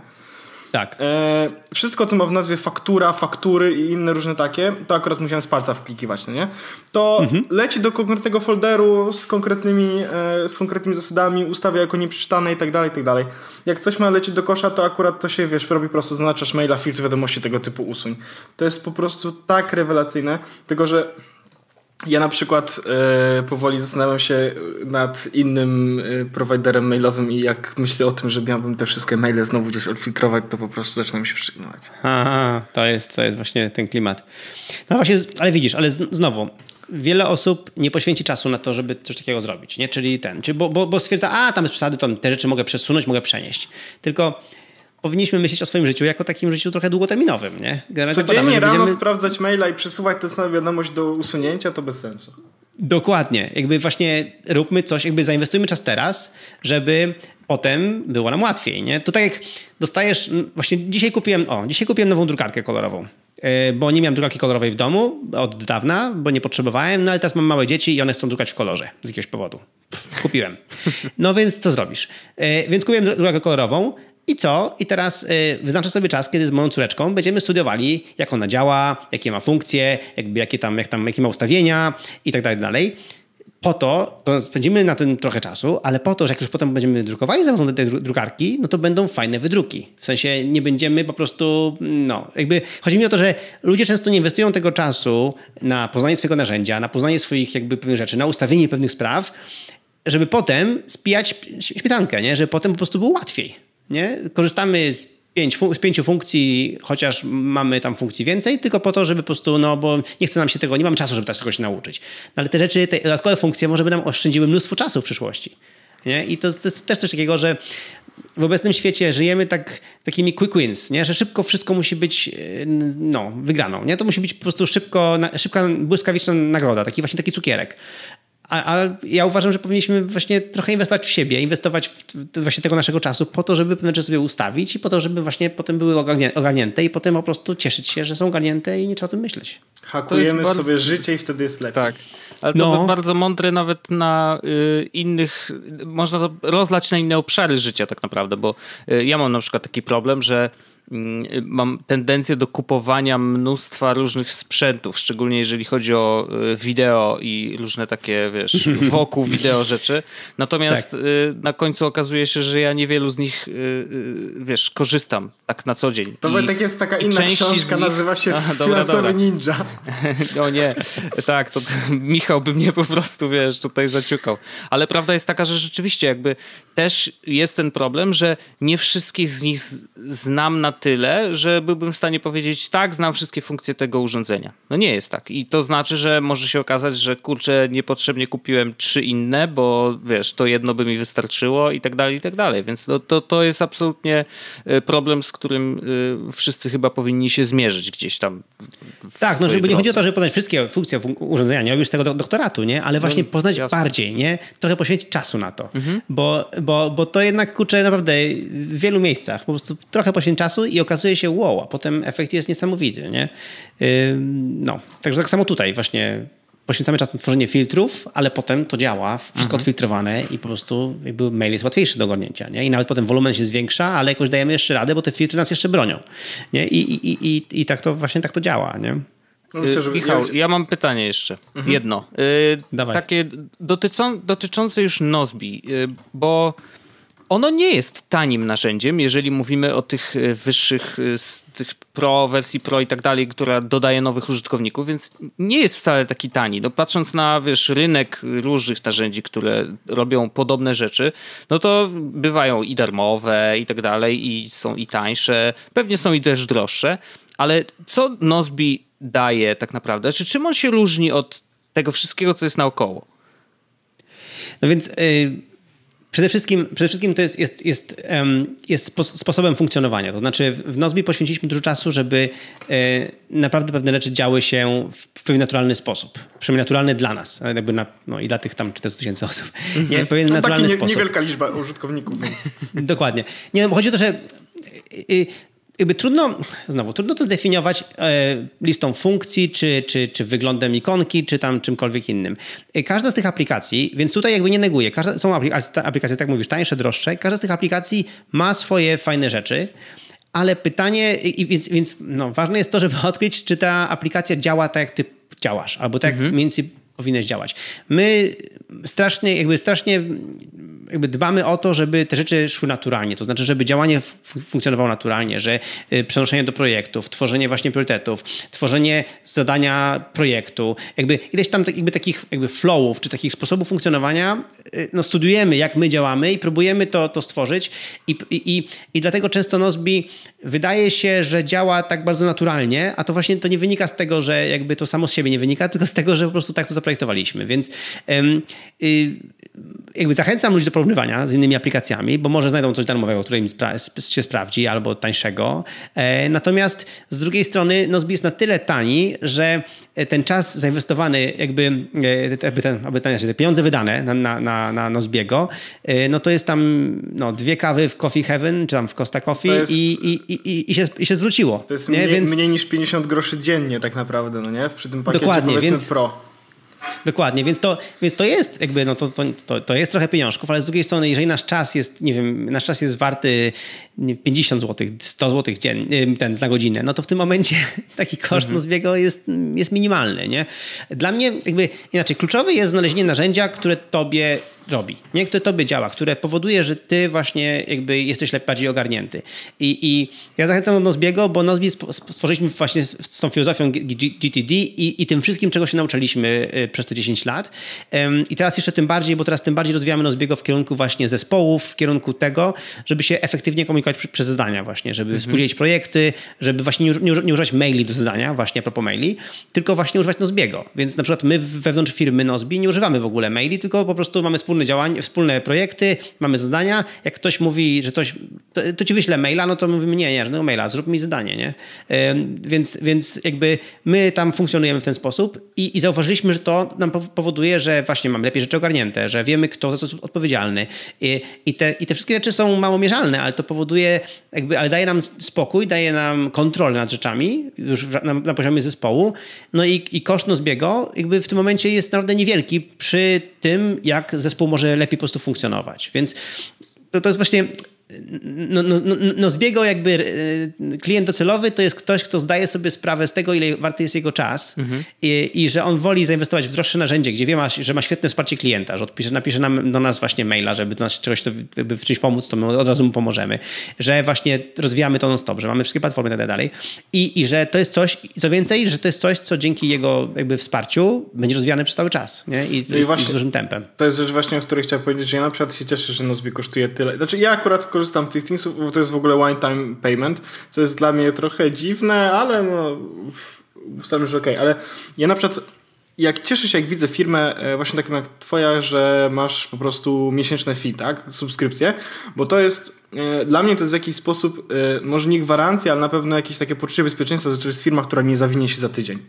Tak.
E, wszystko, co ma w nazwie faktura, faktury i inne różne takie, to akurat musiałem z palca wklikiwać, no nie? To mhm. leci do konkretnego folderu z konkretnymi, e, z konkretnymi zasadami, ustawia jako nieprzeczytane i tak dalej, i tak dalej. Jak coś ma lecieć do kosza, to akurat to się, wiesz, robi prosto, zaznaczasz maila, filtr wiadomości tego typu usuń. To jest po prostu tak rewelacyjne, tylko że ja na przykład e, powoli zastanawiam się nad innym e, prowajderem mailowym i jak myślę o tym, że miałbym te wszystkie maile znowu gdzieś odfiltrować, to po prostu zaczynam się przygnować.
Aha, to jest, to jest właśnie ten klimat. No właśnie, ale widzisz, ale znowu, wiele osób nie poświęci czasu na to, żeby coś takiego zrobić, nie? Czyli ten, czyli bo, bo, bo stwierdza, a tam jest przesady, to te rzeczy mogę przesunąć, mogę przenieść. Tylko powinniśmy myśleć o swoim życiu jako takim życiu trochę długoterminowym, nie?
Generalnie Codziennie rano będziemy... sprawdzać maila i przesuwać tę samą wiadomość do usunięcia, to bez sensu.
Dokładnie. Jakby właśnie róbmy coś, jakby zainwestujmy czas teraz, żeby potem było nam łatwiej, nie? To tak jak dostajesz, właśnie dzisiaj kupiłem, o, dzisiaj kupiłem nową drukarkę kolorową e, bo nie miałem drukarki kolorowej w domu od dawna, bo nie potrzebowałem, no ale teraz mam małe dzieci i one chcą drukać w kolorze z jakiegoś powodu. Pff, kupiłem. No więc co zrobisz? E, więc kupiłem drukarkę kolorową, i co? I teraz y, wyznaczę sobie czas, kiedy z moją córeczką będziemy studiowali, jak ona działa, jakie ma funkcje, jakby, jakie, tam, jak tam, jakie ma ustawienia i tak dalej. Po to, to spędzimy na tym trochę czasu, ale po to, że jak już potem będziemy drukowali za te drukarki, no to będą fajne wydruki. W sensie nie będziemy po prostu, no, jakby chodzi mi o to, że ludzie często nie inwestują tego czasu na poznanie swojego narzędzia, na poznanie swoich jakby pewnych rzeczy, na ustawienie pewnych spraw, żeby potem spijać śmietankę, nie? Żeby potem po prostu było łatwiej. Nie? Korzystamy z, pięć, z pięciu funkcji, chociaż mamy tam funkcji więcej, tylko po to, żeby po prostu, no bo nie chce nam się tego, nie mamy czasu, żeby tego się nauczyć. No, ale te rzeczy, te dodatkowe funkcje może by nam oszczędziły mnóstwo czasu w przyszłości. Nie? I to, to jest też coś takiego, że w obecnym świecie żyjemy tak, takimi quick wins, nie? że szybko wszystko musi być no, wygraną. Nie? To musi być po prostu szybko, szybka, błyskawiczna nagroda, taki właśnie taki cukierek. A, a, ja uważam, że powinniśmy właśnie trochę inwestować w siebie, inwestować w, w właśnie tego naszego czasu po to, żeby pewne rzeczy sobie ustawić i po to, żeby właśnie potem były ogarnięte i potem po prostu cieszyć się, że są ogarnięte i nie trzeba o tym myśleć.
Hakujemy bardzo... sobie życie i wtedy jest lepiej.
Tak. Ale to no. bardzo mądre nawet na y, innych, można to rozlać na inne obszary życia tak naprawdę, bo y, ja mam na przykład taki problem, że mam tendencję do kupowania mnóstwa różnych sprzętów, szczególnie jeżeli chodzi o y, wideo i różne takie, wiesz, wokół wideo rzeczy. Natomiast tak. Y, na końcu okazuje się, że ja niewielu z nich, y, wiesz, korzystam tak na co dzień.
To I tak jest taka inna książka, nich... nazywa się Aha, dobra, dobra. Ninja.
o nie, tak, to, to Michał by mnie po prostu, wiesz, tutaj zaciukał. Ale prawda jest taka, że rzeczywiście jakby też jest ten problem, że nie wszystkich z nich znam na tyle, że byłbym w stanie powiedzieć, tak, znam wszystkie funkcje tego urządzenia. No nie jest tak. I to znaczy, że może się okazać, że kurczę, niepotrzebnie kupiłem trzy inne, bo wiesz, to jedno by mi wystarczyło i tak dalej, i tak dalej. Więc to, to, to jest absolutnie e, problem, z którym e, wszyscy chyba powinni się zmierzyć gdzieś tam.
Tak, no żeby drodze. nie chodzi o to, żeby poznać wszystkie funkcje urządzenia, nie robisz tego do, doktoratu, nie? Ale właśnie no, poznać jasne. bardziej, nie? Trochę poświęcić czasu na to. Mhm. Bo, bo, bo to jednak, kurczę, naprawdę w wielu miejscach po prostu trochę poświęcić czasu i okazuje się wow, a potem efekt jest niesamowity, nie? No, także tak samo tutaj właśnie poświęcamy czas na tworzenie filtrów, ale potem to działa, wszystko mhm. odfiltrowane i po prostu jakby mail jest łatwiejszy do ogarnięcia, nie? I nawet potem wolumen się zwiększa, ale jakoś dajemy jeszcze radę, bo te filtry nas jeszcze bronią, nie? I, i, i, i tak to właśnie tak to działa, nie?
No, żeby... Michał, ja mam pytanie jeszcze. Mhm. Jedno. Yy, takie dotyczą, dotyczące już Nozbi, yy, bo ono nie jest tanim narzędziem, jeżeli mówimy o tych e, wyższych, e, tych Pro, wersji Pro i tak dalej, która dodaje nowych użytkowników, więc nie jest wcale taki tani. No, patrząc na wiesz, rynek różnych narzędzi, które robią podobne rzeczy, no to bywają i darmowe i tak dalej, i są i tańsze, pewnie są i też droższe, ale co Nozbi daje tak naprawdę? Czy czym on się różni od tego wszystkiego, co jest naokoło?
No więc... Yy Przede wszystkim, przede wszystkim to jest, jest, jest, jest sposobem funkcjonowania. To znaczy w Nozbi poświęciliśmy dużo czasu, żeby e, naprawdę pewne rzeczy działy się w pewien naturalny sposób. Przynajmniej naturalny dla nas, jakby na, no i dla tych tam 40 tysięcy osób.
Nie, mhm. pewien no, naturalny taki nie, sposób. niewielka liczba użytkowników, więc...
Dokładnie. Nie, no, chodzi o to, że y, y, jakby trudno, znowu, trudno to zdefiniować e, listą funkcji, czy, czy, czy wyglądem ikonki, czy tam czymkolwiek innym. E, każda z tych aplikacji, więc tutaj jakby nie neguję, każda, są aplikacje, aplikacje, tak mówisz, tańsze, droższe, każda z tych aplikacji ma swoje fajne rzeczy, ale pytanie, i więc, więc no, ważne jest to, żeby odkryć, czy ta aplikacja działa tak, jak ty działasz, albo tak mhm. mniej więcej powinnaś działać. My strasznie, jakby strasznie jakby dbamy o to, żeby te rzeczy szły naturalnie, to znaczy, żeby działanie funkcjonowało naturalnie, że y, przenoszenie do projektów, tworzenie właśnie priorytetów, tworzenie zadania projektu, jakby ileś tam tak, jakby takich jakby flowów, czy takich sposobów funkcjonowania, y, no studiujemy, jak my działamy i próbujemy to, to stworzyć. I, i, i dlatego często Nozbi wydaje się, że działa tak bardzo naturalnie, a to właśnie to nie wynika z tego, że jakby to samo z siebie nie wynika, tylko z tego, że po prostu tak to zaprojektowaliśmy, więc jakby zachęcam ludzi do porównywania z innymi aplikacjami, bo może znajdą coś darmowego, które im spra się sprawdzi, albo tańszego. E, natomiast z drugiej strony Nozbi jest na tyle tani, że ten czas zainwestowany, jakby, e, jakby ten, aby ten, te pieniądze wydane na, na, na, na Nozbiego, e, no to jest tam no, dwie kawy w Coffee Heaven, czy tam w Costa Coffee jest, i, i, i, i, się, i się zwróciło.
To jest mniej, Więc... mniej niż 50 groszy dziennie tak naprawdę, no nie? Przy tym pakiecie
Dokładnie,
powiedzmy
więc...
Pro.
Dokładnie, więc to, więc to jest jakby, no to, to, to jest trochę pieniążków, ale z drugiej strony, jeżeli nasz czas jest, nie wiem, nasz czas jest warty 50 zł, 100 zł dzień, ten na godzinę, no to w tym momencie taki koszt mhm. Nozbiego jest, jest minimalny, nie? Dla mnie jakby, inaczej, kluczowe jest znalezienie narzędzia, które tobie robi, nie? które tobie działa, które powoduje, że ty właśnie jakby jesteś bardziej ogarnięty. I, i ja zachęcam do Nozbiego, bo Nozbi stworzyliśmy właśnie z tą filozofią GTD i, i tym wszystkim, czego się nauczyliśmy y, przez te 10 lat. I teraz jeszcze tym bardziej, bo teraz tym bardziej rozwijamy Nozbiego w kierunku właśnie zespołów, w kierunku tego, żeby się efektywnie komunikować przez zadania właśnie, żeby mhm. współdzielić projekty, żeby właśnie nie, nie, nie, używać maili do zadania, właśnie a propos maili, tylko właśnie używać Nozbiego. Więc na przykład my wewnątrz firmy Nozbi nie używamy w ogóle maili, tylko po prostu mamy wspólne działania, wspólne projekty, mamy zadania. Jak ktoś mówi, że ktoś, to, to ci wyśle maila, no to mówimy, nie, nie, no maila, zrób mi zadanie, nie? Więc, więc jakby my tam funkcjonujemy w ten sposób i, i zauważyliśmy, że to nam powoduje, że właśnie mamy lepiej rzeczy ogarnięte, że wiemy, kto za co jest odpowiedzialny. I, i, te, I te wszystkie rzeczy są mało mierzalne, ale to powoduje, jakby, ale daje nam spokój, daje nam kontrolę nad rzeczami już na, na poziomie zespołu. No i, i koszt Nozbiego jakby w tym momencie jest naprawdę niewielki przy tym, jak zespół może lepiej po prostu funkcjonować. Więc to, to jest właśnie no, no, no, no zbiego jakby e, klient docelowy to jest ktoś, kto zdaje sobie sprawę z tego, ile warty jest jego czas mhm. i, i, że on woli zainwestować w droższe narzędzie, gdzie wie, ma, że ma świetne wsparcie klienta, że odpisze, napisze nam do nas właśnie maila, żeby do nas czegoś to, jakby w czymś pomóc, to my od razu mu pomożemy, że właśnie rozwijamy to non-stop, że mamy wszystkie platformy i tak dalej I, i że to jest coś, co więcej, że to jest coś, co dzięki jego jakby wsparciu będzie rozwijane przez cały czas nie? I, no i, właśnie, z dużym tempem.
To jest rzecz właśnie, o której chciałem powiedzieć, że ja na przykład się cieszę, że Nozbi kosztuje tyle. Znaczy ja akurat korzystam z tych Thingsów, bo to jest w ogóle one time payment, co jest dla mnie trochę dziwne, ale no ustalam, że okej. Okay. Ale ja na przykład jak cieszę się, jak widzę firmę e, właśnie taką jak twoja, że masz po prostu miesięczne fee, tak? Subskrypcję, bo to jest e, dla mnie to jest w jakiś sposób e, może nie gwarancja, ale na pewno jakieś takie poczucie bezpieczeństwa, że to jest firma, która nie zawinie się za tydzień.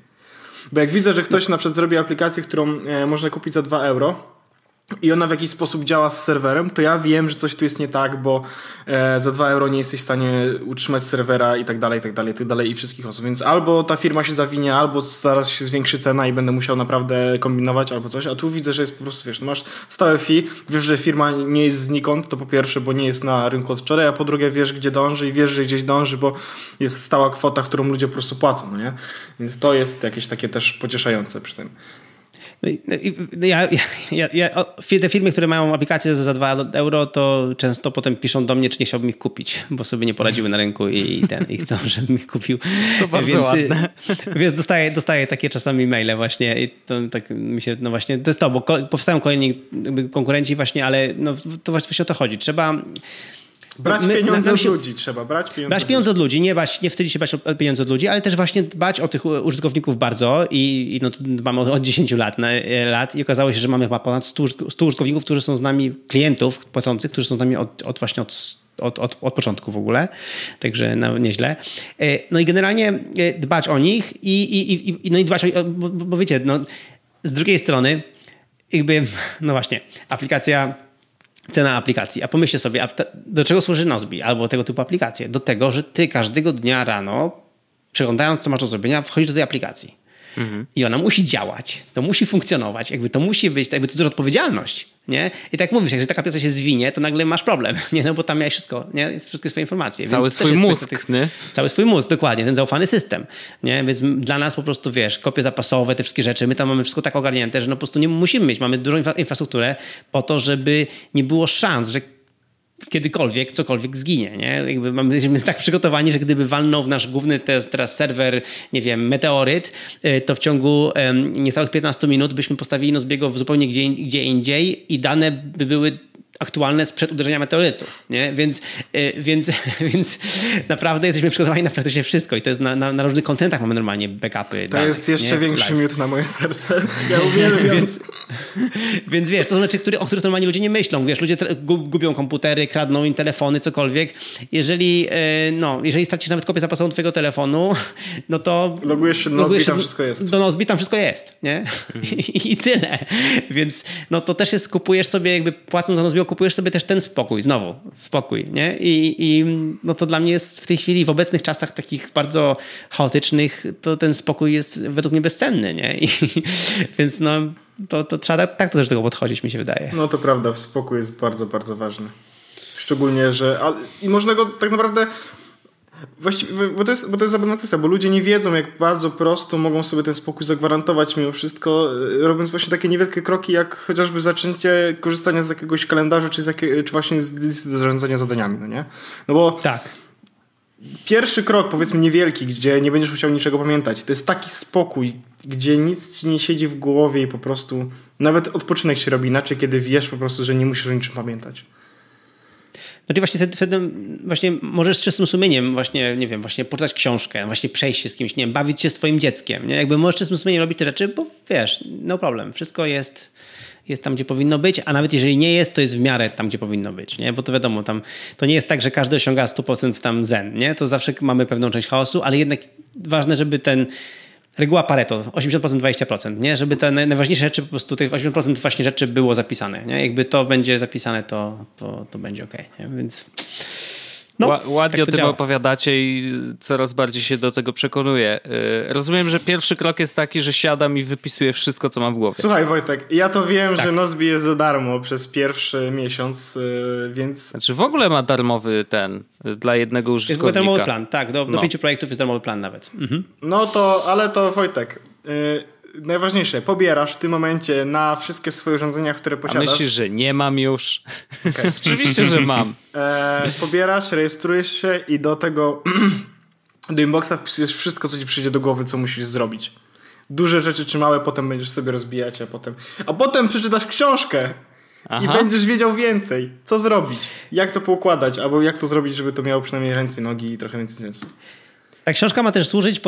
Bo jak widzę, że ktoś na przykład zrobi aplikację, którą można kupić za 2 euro, i ona w jakiś sposób działa z serwerem, to ja wiem, że coś tu jest nie tak, bo e, za 2 euro nie jesteś w stanie utrzymać serwera i tak dalej, i tak dalej, i tak dalej i wszystkich osób. Więc albo ta firma się zawinie, albo zaraz się zwiększy cena i będę musiał naprawdę kombinować albo coś, a tu widzę, że jest po prostu, wiesz, no masz stałe fee, wiesz, że firma nie jest znikąd, to po pierwsze, bo nie jest na rynku od wczoraj, a po drugie wiesz, gdzie dąży i wiesz, że gdzieś dąży, bo jest stała kwota, którą ludzie po prostu płacą, no nie? Więc to jest jakieś takie też pocieszające przy tym.
No no no ja, ja, ja, te firmy, które mają aplikacje za 2 euro, to często potem piszą do mnie, czy nie chciałbym ich kupić, bo sobie nie poradziły na rynku i, ten, i chcą, żebym ich kupił.
To bardzo więc, ładne.
Więc dostaję, dostaję takie czasami maile właśnie i to tak mi się, no właśnie, to jest to, bo powstają kolejni konkurenci właśnie, ale no, to właśnie o to chodzi. Trzeba
Brać my, pieniądze od ludzi trzeba, brać pieniądze,
brać pieniądze od ludzi. Nie, bać, nie wstydzić się brać pieniądze od ludzi, ale też właśnie dbać o tych użytkowników bardzo i, i no, mamy od 10 lat, lat i okazało się, że mamy chyba ponad 100, 100 użytkowników, którzy są z nami, klientów płacących, którzy są z nami od, od właśnie od od, od, od początku w ogóle, także no, nieźle. E, no i generalnie e, dbać o nich i, i, i, no i dbać o, bo, bo wiecie, no, z drugiej strony jakby, no właśnie, aplikacja cena aplikacji. A pomyślcie sobie, do czego służy Nozbi albo tego typu aplikacje? Do tego, że ty każdego dnia rano, przeglądając co masz do zrobienia, wchodzisz do tej aplikacji. Mhm. I ona musi działać, to musi funkcjonować, jakby to musi być, jakby to duża odpowiedzialność, nie? I tak mówisz, jak że taka aplikacja się zwinie, to nagle masz problem, nie? No bo tam miałeś wszystko, nie? Wszystkie swoje informacje.
Cały
Więc
swój mózg, tych, nie?
Cały swój mózg, dokładnie, ten zaufany system, nie? Więc dla nas po prostu, wiesz, kopie zapasowe, te wszystkie rzeczy, my tam mamy wszystko tak ogarnięte, że no po prostu nie musimy mieć, mamy dużą infrastrukturę po to, żeby nie było szans, że kiedykolwiek cokolwiek zginie. Nie? Jakby mamy, jesteśmy tak przygotowani, że gdyby walnął w nasz główny teraz, teraz serwer, nie wiem, meteoryt, y, to w ciągu niecałych 15 minut byśmy postawili Nozbiego w zupełnie gdzie, gdzie indziej i dane by były aktualne sprzed uderzenia meteorytu, nie? Więc, yy, więc, więc naprawdę jesteśmy przygotowani na praktycznie wszystko i to jest na, na, na różnych kontentach mamy normalnie backupy.
To danych, jest jeszcze nie? większy Live. miód na moje serce. Ja uwielbiam.
więc, więc wiesz, to są rzeczy, które, o których normalnie ludzie nie myślą. Wiesz, ludzie gubią komputery, kradną im telefony, cokolwiek. Jeżeli, yy, no, jeżeli stracisz nawet kopię zapasową twojego telefonu, no to...
Logujesz się do Nozbi, tam wszystko jest.
Do Nozbi, tam wszystko jest, nie? Mhm. I, I, tyle. Więc no to też jest, kupujesz sobie jakby płacąc za Nozbi kupujesz sobie też ten spokój, znowu spokój, nie? I, I, no to dla mnie jest w tej chwili, w obecnych czasach takich bardzo chaotycznych, to ten spokój jest według mnie bezcenny, nie? I, więc no, to, to trzeba tak, tak też do tego podchodzić, mi się wydaje.
No to prawda, spokój jest bardzo, bardzo ważny. Szczególnie, że... A, I można go tak naprawdę Właściwie, bo to, jest, bo to jest zabawna kwestia, bo ludzie nie wiedzą, jak bardzo prosto mogą sobie ten spokój zagwarantować mimo wszystko, e, robiąc właśnie takie niewielkie kroki, jak chociażby zaczęcie korzystania z jakiegoś kalendarza, czy, z jakie, czy właśnie z, z zarządzania zadaniami, no nie? No bo...
Tak.
Pierwszy krok, powiedzmy niewielki, gdzie nie będziesz musiał niczego pamiętać, to jest taki spokój, gdzie nic ci nie siedzi w głowie i po prostu nawet odpoczynek się robi inaczej, kiedy wiesz po prostu, że nie musisz o niczym pamiętać.
Znaczy właśnie wtedy, wtedy właśnie możesz z czystym sumieniem właśnie, nie wiem, właśnie poczytać książkę, właśnie przejść się z kimś, nie wiem, bawić się swoim dzieckiem, nie? Jakby możesz z czystym sumieniem robić te rzeczy, bo wiesz, no problem, wszystko jest, jest tam, gdzie powinno być, a nawet jeżeli nie jest, to jest w miarę tam, gdzie powinno być, nie? Bo to wiadomo, tam, to nie jest tak, że każdy osiąga 100% tam zen, nie? To zawsze mamy pewną część chaosu, ale jednak ważne, żeby ten reguła Pareto, 80%, 20%, nie? Żeby te najważniejsze rzeczy, po prostu tych 80% właśnie rzeczy było zapisane, nie? Jakby to będzie zapisane, to, to, to będzie ok, nie? Więc...
No, Ładnie tak o tym działa. opowiadacie i coraz bardziej się do tego przekonuję. Y, rozumiem, że pierwszy krok jest taki, że siadam i wypisuję wszystko, co mam w głowie.
Słuchaj Wojtek, ja to wiem, tak. że Nozbi jest za darmo przez pierwszy miesiąc, y, więc...
Znaczy w ogóle ma darmowy ten, y, dla jednego użytkownika.
Jest darmowy plan, tak. Do, do no. pięciu projektów jest darmowy plan nawet. Mhm.
No to, ale to Wojtek najważniejsze, pobierasz w tym momencie na wszystkie swoje urządzenia, które posiadasz.
A myślisz, że nie mam już? Okay. Oczywiście, że mam.
E, pobierasz, rejestrujesz się i do tego do inboxa wpisujesz wszystko, co ci przyjdzie do głowy, co musisz zrobić. Duże rzeczy czy małe, potem będziesz sobie rozbijać, a potem, a potem przeczytasz książkę Aha. i będziesz wiedział więcej, co zrobić, jak to poukładać, albo jak to zrobić, żeby to miało przynajmniej ręce, nogi i trochę więcej sensu.
Ta książka ma też służyć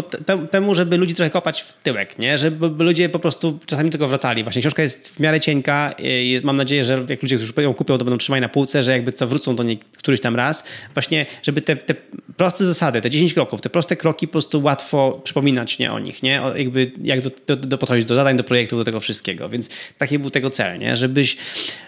temu, żeby ludzi trochę kopać w tyłek, nie? Żeby ludzie po prostu czasami tylko wracali. Właśnie książka jest w miarę cienka i mam nadzieję, że jak ludzie już ją kupią, to będą trzymać na półce, że jakby co wrócą do niej któryś tam raz. Właśnie, żeby te, te proste zasady, te 10 kroków, te proste kroki po prostu łatwo przypominać nie o nich, nie? O, jakby jak do, do, do podchodzić do zadań, do projektów, do tego wszystkiego. Więc taki był tego cel, nie? Żebyś,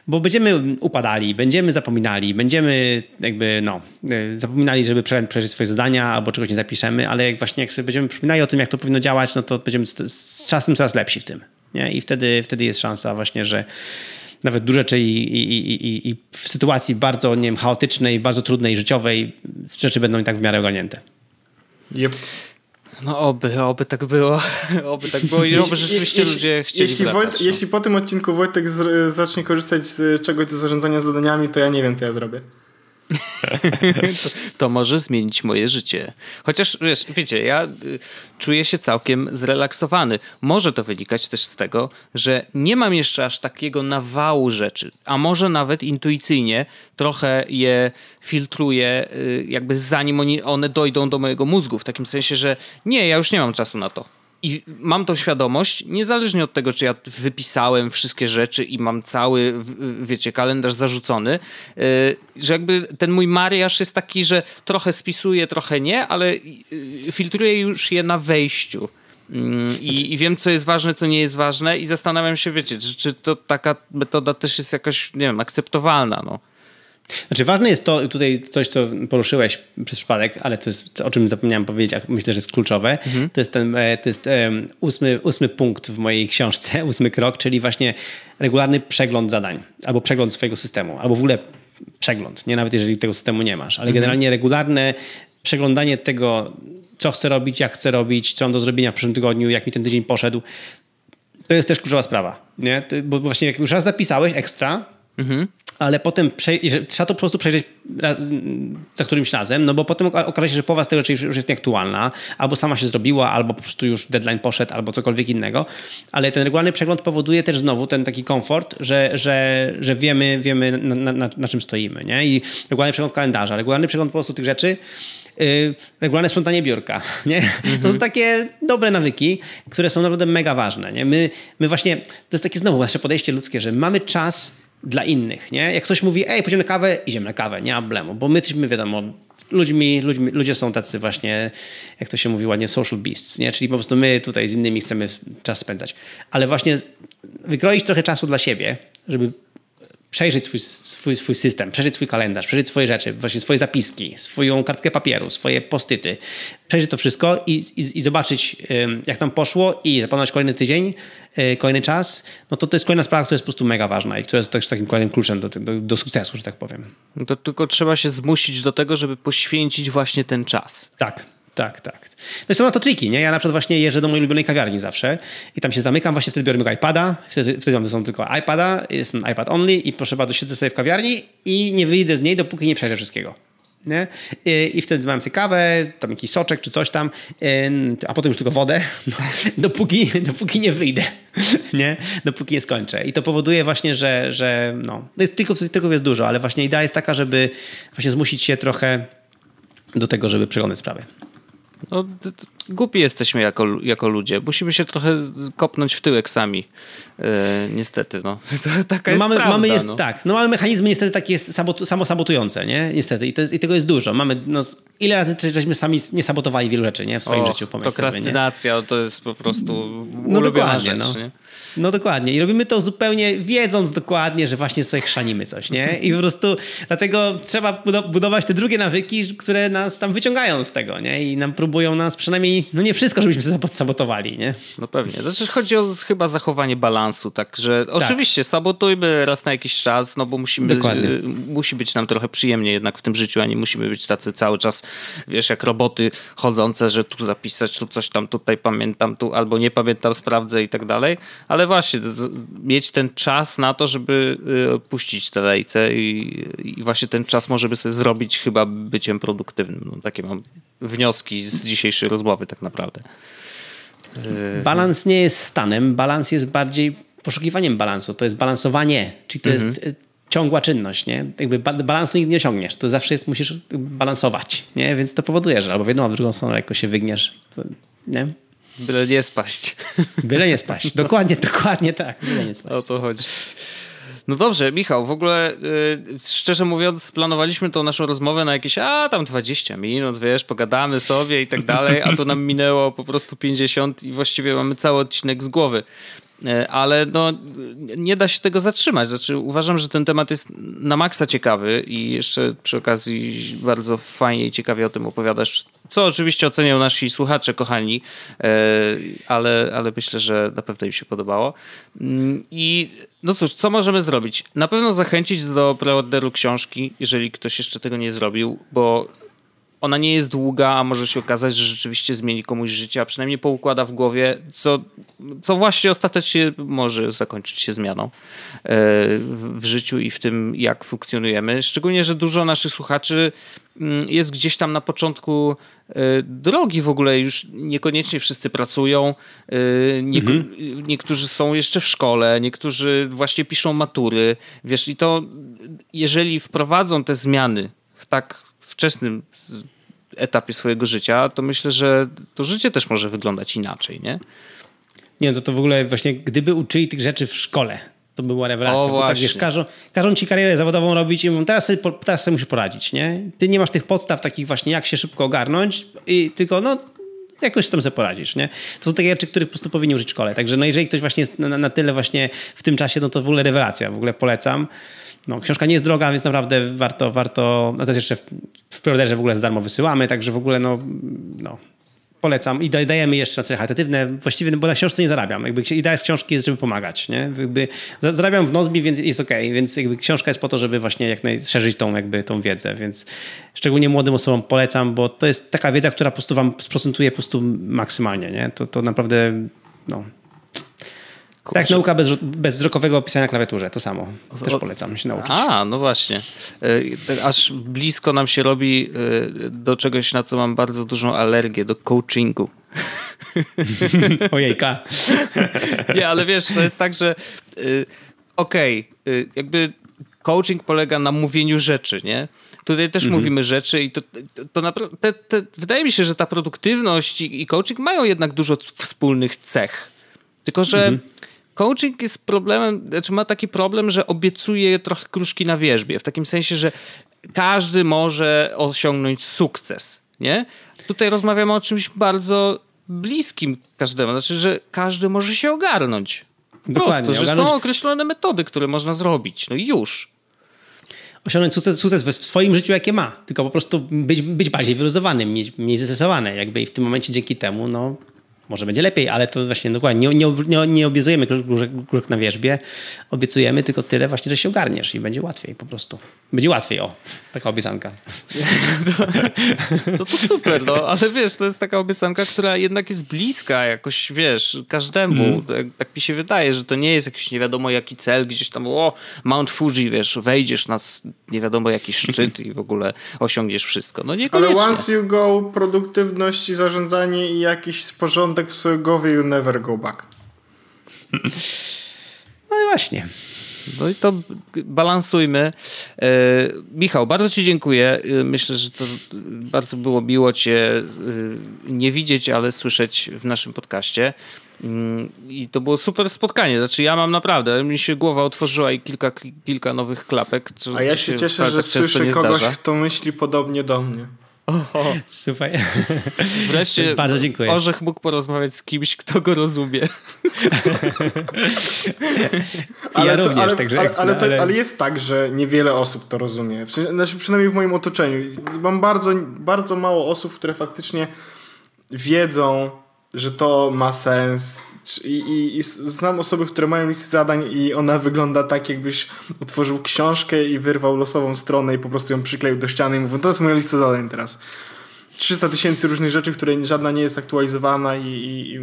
bo będziemy upadali, będziemy zapominali, będziemy jakby, no, y, zapominali, żeby przeżyć swoje zadania albo czegoś nie zapiszemy ale jak właśnie jak sobie będziemy przypominali o tym, jak to powinno działać, no to będziemy z, z czasem coraz lepsi w tym. Nie? I wtedy, wtedy jest szansa właśnie, że nawet duże rzeczy i, i, i, i, w sytuacji bardzo nie wiem, chaotycznej, bardzo trudnej, życiowej rzeczy będą i tak w miarę ogarnięte.
Yep.
No oby, oby tak było. oby tak było i oby rzeczywiście jeśli, ludzie chcieli
jeśli,
wracać,
Wojt, no. jeśli po tym odcinku Wojtek z, zacznie korzystać z czegoś do zarządzania zadaniami, to ja nie wiem, co ja zrobię
to, to, może zmienić moje życie. Chociaż wiesz, wiecie, ja y, czuję się całkiem zrelaksowany. Może to wynikać też z tego, że nie mam jeszcze aż takiego nawału rzeczy, a może nawet intuicyjnie trochę je filtruję, y, jakby zanim oni, one dojdą do mojego mózgu. W takim sensie, że nie, ja już nie mam czasu na to. I mam tą świadomość, niezależnie od tego, czy ja wypisałem wszystkie rzeczy i mam cały, wiecie, kalendarz zarzucony, y, że jakby ten mój mariaż jest taki, że trochę spisuję, trochę nie, ale y, filtruję już je na wejściu. Mm, I, I, wiem, co jest ważne, co nie jest ważne, i zastanawiam się, wiecie, czy, czy to taka metoda też jest jakoś, nie wiem, akceptowalna. No.
Znaczy ważne jest to, tutaj coś, co poruszyłeś przez przypadek, ale to jest, o czym zapomniałem powiedzieć, a myślę, że jest kluczowe. Mhm. To jest ten e, to jest, um, ósmy, ósmy punkt w mojej książce, ósmy krok, czyli właśnie regularny przegląd zadań, albo przegląd swojego systemu, albo w ogóle przegląd, nie nawet jeżeli tego systemu nie masz, ale mhm. generalnie regularne przeglądanie tego, co chcę robić, jak chcę robić, co mam do zrobienia w przyszłym tygodniu, jak mi ten tydzień poszedł. To jest też kluczowa sprawa, nie? Bo właśnie jak już raz zapisałeś ekstra, mhm ale potem trzeba to po prostu przejrzeć za którymś razem, no bo potem okaże się, że połowa z tego już jest nieaktualna, albo sama się zrobiła, albo po prostu już deadline poszedł, albo cokolwiek innego, ale ten regularny przegląd powoduje też znowu ten taki komfort, że, że, że wiemy, wiemy na, na, na czym stoimy, nie? I regularny przegląd kalendarza, regularny przegląd po prostu tych rzeczy, Yy, regularne sprzątanie biurka. Nie? Mm -hmm. To są takie dobre nawyki, które są naprawdę mega ważne. Nie? My, my właśnie, to jest takie znowu nasze podejście ludzkie, że mamy czas dla innych, nie? Jak ktoś mówi, ej, pójdziemy na kawę, idziemy na kawę, nie ma problemu, bo my jesteśmy, wiadomo, ludźmi, ludźmi, ludzie są tacy właśnie, jak to się mówi ładnie, social beasts, nie? Czyli po prostu my tutaj z innymi chcemy czas spędzać. Ale właśnie wykroić trochę czasu dla siebie, żeby przejrzeć swój, swój, swój system, przejrzeć swój kalendarz, przejrzeć swoje rzeczy, właśnie swoje zapiski, swoją kartkę papieru, swoje postyty, przejrzeć to wszystko i, i, i zobaczyć, jak tam poszło i zaplanować kolejny tydzień, e, kolejny czas, no to to jest kolejna sprawa, która jest po prostu mega ważna i która jest też takim kolejnym kluczem do, do, do sukcesu, że tak powiem.
No to tylko trzeba się zmusić do tego, żeby poświęcić właśnie ten czas.
Tak, tak, tak. No są na to triki, nie? Ja na przykład właśnie jeżdżę do mojej ulubionej kawiarni zawsze i tam się zamykam, właśnie wtedy biorę mojego iPada, wtedy, wtedy mam są tylko iPada, jest ten iPad only i proszę bardzo, siedzę sobie w kawiarni i nie wyjdę z niej, dopóki nie przejrzę wszystkiego. Nie? I, wtedy mam sobie kawę, tam jakiś soczek czy coś tam, a potem już tylko wodę, dopóki, dopóki nie wyjdę, nie? dopóki nie skończę. I to powoduje właśnie, że, że no, jest, tylko, tylko jest dużo, ale właśnie idea jest taka, żeby właśnie zmusić się trochę do tego, żeby przeglądać sprawę.
No, głupi jesteśmy jako, jako ludzie. Musimy się trochę kopnąć w tyłek sami. E, niestety, no. taka jest
no mamy,
prawda,
mamy jest,
no.
Tak, no mamy mechanizmy niestety takie sabot, samosabotujące, nie? Niestety. I, jest, I tego jest dużo. Mamy, no, ile razy żeśmy sami nie sabotowali wielu rzeczy, nie? W swoim
o,
życiu, pomysł
Prokrastynacja to jest po prostu
no dokładnie,
rzecz,
no.
nie?
No dokładnie. I robimy to zupełnie wiedząc dokładnie, że właśnie sobie chrzanimy coś, nie? I po prostu dlatego trzeba budować te drugie nawyki, które nas tam wyciągają z tego, nie? I nam próbują nas przynajmniej, no nie wszystko, żebyśmy sobie sabotowali, nie?
No pewnie. Znaczy chodzi o chyba zachowanie balansu, tak, że tak. oczywiście sabotujmy raz na jakiś czas, no bo musimy, dokładnie. musi być nam trochę przyjemnie jednak w tym życiu, a nie musimy być tacy cały czas, wiesz, jak roboty chodzące, że tu zapisać, tu coś tam, tutaj pamiętam, tu albo nie pamiętam, sprawdzę i tak dalej, ale właśnie mieć ten czas na to, żeby y, puścić te lejce i, i właśnie ten czas możemy sobie zrobić chyba byciem produktywnym. No, takie mam wnioski z dzisiejszej rozmowy tak naprawdę.
Y, balans nie jest stanem, balans jest bardziej poszukiwaniem balansu. To jest balansowanie, czyli to mhm. jest ciągła czynność, nie? Jakby balansu nigdy nie osiągniesz. To zawsze jest, musisz balansować, nie? Więc to powoduje, że albo w jedną, albo w drugą stronę lekko się wygniesz, to, nie?
Byle nie spaść.
Byle nie spaść. Dokładnie, dokładnie tak. Byle nie spaść.
O to chodzi. No dobrze, Michał, w ogóle yy, szczerze mówiąc, planowaliśmy tą naszą rozmowę na jakieś, a tam 20 minut, wiesz, pogadamy sobie i tak dalej, a tu nam minęło po prostu 50 i właściwie mamy cały odcinek z głowy. E, ale no, nie da się tego zatrzymać. Znaczy, uważam, że ten temat jest na maksa ciekawy i jeszcze przy okazji bardzo fajnie i ciekawie o tym opowiadasz, co oczywiście ocenią nasi słuchacze, kochani, e, ale, ale myślę, że na pewno im się podobało. Mm, I no cóż, co możemy zrobić? Na pewno zachęcić do preorderu książki, jeżeli ktoś jeszcze tego nie zrobił, bo ona nie jest długa, a może się okazać, że rzeczywiście zmieni komuś życie, a przynajmniej poukłada w głowie, co, co właśnie ostatecznie może zakończyć się zmianą e, w, życiu i w tym, jak funkcjonujemy. Szczególnie, że dużo naszych słuchaczy mm, jest gdzieś tam na początku e, drogi w ogóle, już niekoniecznie wszyscy pracują, e, mhm. niektórzy są jeszcze w szkole, niektórzy właśnie piszą matury, wiesz, i to jeżeli wprowadzą te zmiany w tak wczesnym etapie swojego życia, to myślę, że to życie też może wyglądać inaczej, nie?
Nie, to to w ogóle właśnie, gdyby uczyli tych rzeczy w szkole, to by była rewelacja.
O,
tak, wiesz, każą, każą ci karierę zawodową robić i mówią, teraz sobie, teraz sobie musisz poradzić, nie? Ty nie masz tych podstaw takich właśnie, jak się szybko ogarnąć i tylko, no, jakoś tam sobie poradzisz, nie? To są takie rzeczy, których po prostu powinni użyć w szkole. Także no jeżeli ktoś właśnie jest na, na tyle właśnie w tym czasie, no to w ogóle rewelacja, w ogóle polecam. No, książka nie jest droga, więc naprawdę warto, warto, no też jeszcze w, w w ogóle za darmo wysyłamy, także w ogóle no, no polecam i dajemy jeszcze na cele charytatywne, właściwie, bo na książce nie zarabiam. Jakby idea z książki jest, żeby pomagać, nie? Jakby zarabiam w Nozbi, więc jest ok, więc jakby książka jest po to, żeby właśnie jak najszerzyć tą, jakby tą wiedzę, więc szczególnie młodym osobom polecam, bo to jest taka wiedza, która po prostu wam sprocentuje po prostu maksymalnie, nie? To, to naprawdę, no, Kurczę. Tak, nauka bez, bez wzrokowego pisania na klawiaturze, to samo. Też polecam się nauczyć.
A, no właśnie. E, aż blisko nam się robi e, do czegoś, na co mam bardzo dużą alergię, do coachingu.
Ojejka.
Nie, ale wiesz, to jest tak, że e, okej, okay, jakby coaching polega na mówieniu rzeczy, nie? Tutaj też mhm. mówimy rzeczy i to, to, to naprawdę, te, te, wydaje mi się, że ta produktywność i, i coaching mają jednak dużo wspólnych cech. Tylko, że mhm coaching jest problemem, znaczy ma taki problem, że obiecuje trochę kruszki na wierzbie, w takim sensie, że każdy może osiągnąć sukces, nie? Tutaj rozmawiamy o czymś bardzo bliskim każdemu, znaczy, że każdy może się ogarnąć. Po Dokładnie, prostu, że ogarnąć... są określone metody, które można zrobić, no i już
osiągnąć sukces, sukces w swoim życiu, jakie ma. Tylko po prostu być, być bardziej wyluzowanym, mieć mniej zestresowane. Jakby i w tym momencie dzięki temu, no, może będzie lepiej, ale to właśnie dokładnie nie, nie, nie, nie obiecujemy gruszek na wierzbie, obiecujemy tylko tyle właśnie, że się ogarniesz i będzie łatwiej po prostu. Będzie łatwiej, o, taka obiecanka.
No to super, no, ale wiesz, to jest taka obiecanka, która jednak jest bliska jakoś, wiesz, każdemu. Mm. Tak, tak, mi się wydaje, że to nie jest jakiś nie wiadomo jaki cel, gdzieś tam, o, Mount Fuji, wiesz, wejdziesz na nie wiadomo jaki szczyt i w ogóle osiągniesz wszystko. No niekoniecznie.
Ale once you go, produktywność i zarządzanie i jakiś porządek w swojej głowie, you never go back.
No i właśnie.
No i to balansujmy. E, Michał, bardzo Ci dziękuję. E, myślę, że to bardzo było miło Cię e, nie widzieć, ale słyszeć w naszym podcaście. Mm, I to było super spotkanie. Znaczy, ja mam naprawdę, mi się głowa otworzyła i kilka, kilka nowych klapek.
Co, A ja się cieszę, że tak słyszę kogoś, zdarza. kto myśli podobnie do mnie.
Oho. Super.
Wreszcie
Bardzo dziękuję.
Orzech mógł porozmawiać z kimś, kto go rozumie.
ale, ja to, również, ale, także ale, ale, to, ale... ale, jest tak, że niewiele osób to rozumie. Znaczy, przynajmniej w moim otoczeniu. Mam bardzo, bardzo mało osób, które faktycznie wiedzą, że to ma sens. I, i, I, znam osoby, które mają listę zadań i ona wygląda tak, jakbyś otworzył książkę i wyrwał losową stronę i po prostu ją przykleił do ściany i mówił, to jest moja lista zadań teraz. 300 tysięcy różnych rzeczy, które żadna nie jest aktualizowana i, i,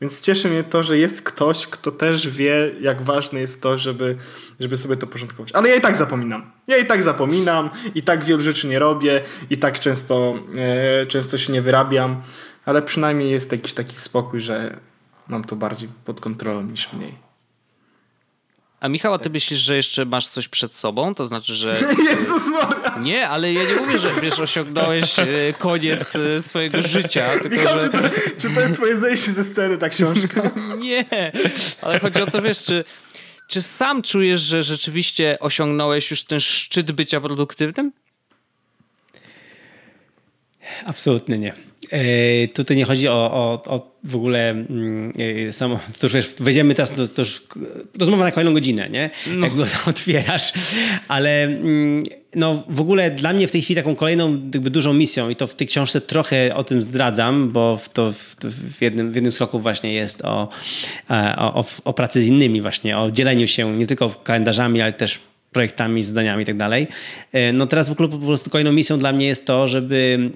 więc cieszy mnie to, że jest ktoś, kto też wie, jak ważne jest to, żeby, żeby sobie to porządkować. Ale ja i tak zapominam. Ja i tak zapominam, i tak wielu rzeczy nie robię, i tak często, e, często się nie wyrabiam ale przynajmniej jest jakiś taki spokój, że mam to bardziej pod kontrolą niż mniej.
A Michał, a ty myślisz, że jeszcze masz coś przed sobą? To znaczy, że...
Jezus Maria!
Nie, ale ja nie mówię, że wiesz, osiągnąłeś e, koniec e, swojego życia, tylko
Michał,
że...
Czy to, czy to jest twoje zejście ze sceny, ta książka?
nie, ale chodzi o to, wiesz, czy, czy sam czujesz, że rzeczywiście osiągnąłeś już ten szczyt bycia produktywnym?
Absolutnie nie. E, tutaj nie chodzi o, o, o w ogóle e, samo, to już wiesz, wejdziemy teraz, to, to już rozmowa na kolejną godzinę, nie? No. Jak go otwierasz, ale mm, no w ogóle dla mnie w tej chwili taką kolejną jakby dużą misją i to w tej książce trochę o tym zdradzam, bo w, to w, w jednym, w jednym z kroków właśnie jest o, e, o, o, o pracy z innymi właśnie, o dzieleniu się nie tylko kalendarzami, ale też projektami, zadaniami i tak dalej. No teraz w ogóle po prostu kolejną misją dla mnie jest to, żeby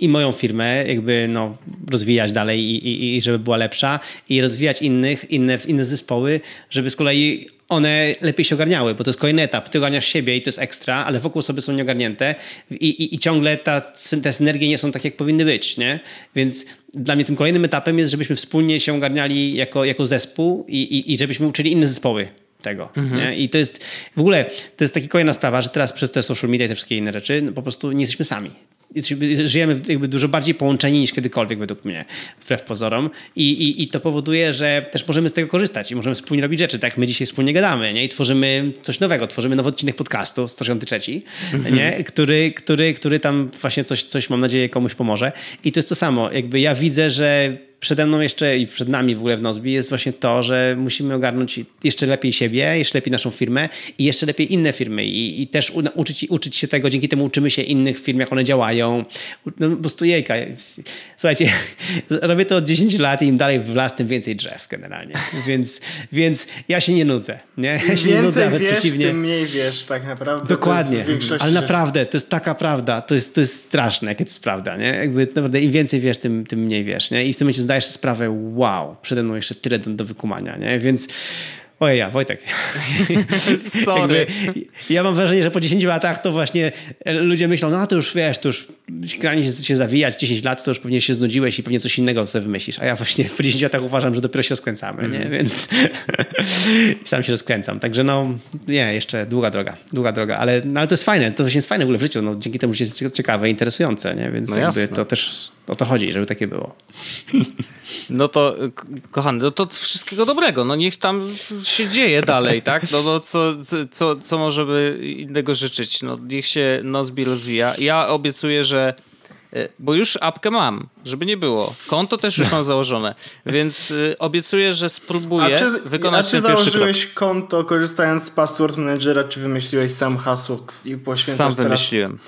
i moją firmę jakby no, rozwijać dalej i, i, i żeby była lepsza i rozwijać innych, inne, inne zespoły, żeby z kolei one lepiej się ogarniały, bo to jest kolejny etap. Ty ogarniasz siebie i to jest ekstra, ale wokół osoby są nieogarnięte i, i, i ciągle ta, te synergie nie są tak, jak powinny być, nie? Więc dla mnie tym kolejnym etapem jest, żebyśmy wspólnie się ogarniali jako, jako zespół i, i, i żebyśmy uczyli inne zespoły tego. Mhm. I to jest w ogóle, to jest taka kolejna sprawa, że teraz przez te social media i te wszystkie inne rzeczy no, po prostu nie jesteśmy sami żyjemy jakby dużo bardziej połączeni niż kiedykolwiek według mnie, wbrew pozorom. I, i, I to powoduje, że też możemy z tego korzystać i możemy wspólnie robić rzeczy, tak? My dzisiaj wspólnie gadamy, nie? I tworzymy coś nowego, tworzymy nowy odcinek podcastu, 163, mhm. nie? Który, który, który tam właśnie coś, coś, mam nadzieję, komuś pomoże. I to jest to samo. Jakby ja widzę, że przede mną jeszcze i przed nami w ogóle w Nozbi jest właśnie to, że musimy ogarnąć jeszcze lepiej siebie, jeszcze lepiej naszą firmę i jeszcze lepiej inne firmy i, i też uczyć, uczyć się tego, dzięki temu uczymy się innych firm, jak one działają. No po prostu jejka. Słuchajcie, robię to od 10 lat i im dalej w las, tym więcej drzew generalnie. Więc, więc ja się nie nudzę. Nie? Ja się
więcej nie nudzę, wiesz, przeciwnie. tym mniej wiesz tak naprawdę.
Dokładnie, ale naprawdę, to jest taka prawda, to jest, to jest straszne, jakie to jest prawda. Nie? Jakby naprawdę im więcej wiesz, tym, tym mniej wiesz. Nie? I w tym momencie zdajesz sobie sprawę, wow, przede mną jeszcze tyle do, do wykumania, nie? Więc Ojej, ja, Wojtek.
Sorry. Jakby,
ja mam wrażenie, że po 10 latach to właśnie ludzie myślą, no to już wiesz, to już granie się, się zawijać 10 lat, to już pewnie się znudziłeś i pewnie coś innego sobie wymyślisz. A ja właśnie po 10 latach uważam, że dopiero się rozkręcamy, mm. nie? Mhm. Więc sam się rozkręcam. Także no, nie, jeszcze długa droga, długa droga, ale, no, ale to jest fajne, to właśnie jest fajne w ogóle w życiu, no, dzięki temu, że jest ciekawe, interesujące, nie? Więc no jakby to też o to chodzi, żeby takie było.
No to, kochany, no to wszystkiego dobrego. No niech tam się dzieje dalej, tak? No, no co, co, co możemy innego życzyć? No niech się Nozbi rozwija. Ja obiecuję, że e, bo już apkę mam, żeby nie było. Konto też już mam założone, więc y, obiecuję, że spróbuję a czy, wykonać a
czy założyłeś konto korzystając z password managera, czy wymyśliłeś sam hasło i poświęcasz
Sam wymyśliłem.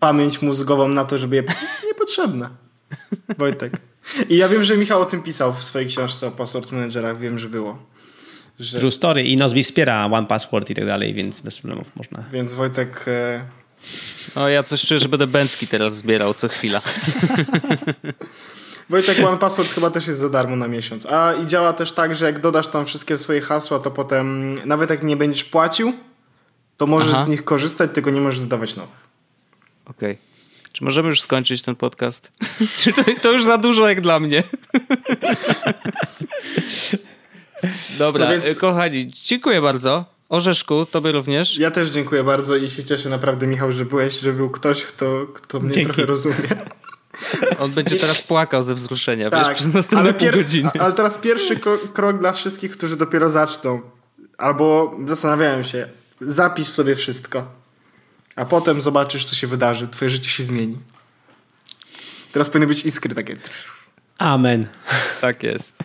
pamięć mózgową na to, żeby je niepotrzebne. Wojtek. I ja wiem, że Michał o tym pisał w swojej książce o password managerach, wiem, że było.
Że... True story i Nozbi wspiera One Password i tak dalej, więc bez problemów można.
Więc Wojtek... E...
O, ja coś czuję, że będę bęcki teraz zbierał co chwila.
Wojtek One Password chyba też jest za darmo na miesiąc. A i działa też tak, że jak dodasz tam wszystkie swoje hasła, to potem nawet jak nie będziesz płacił, to możesz Aha. z nich korzystać, tylko nie możesz zdawać nowych.
Okej. Okay. Czy możemy już skończyć ten podcast? Czy to, to, już za dużo jak dla mnie? Dobra, no więc... kochani, dziękuję bardzo. Orzeszku, tobie również.
Ja też dziękuję bardzo i się cieszę naprawdę, Michał, że byłeś, że był ktoś, kto, kto mnie Dzięki. trochę rozumie.
On będzie teraz płakał ze wzruszenia, tak, wiesz, przez następne ale pół godziny.
Ale teraz pierwszy krok, krok dla wszystkich, którzy dopiero zaczną. Albo zastanawiają się. Zapisz sobie wszystko. A potem zobaczysz, co się wydarzy. Twoje życie się zmieni. Teraz powinny być iskry takie.
Amen.
Tak jest.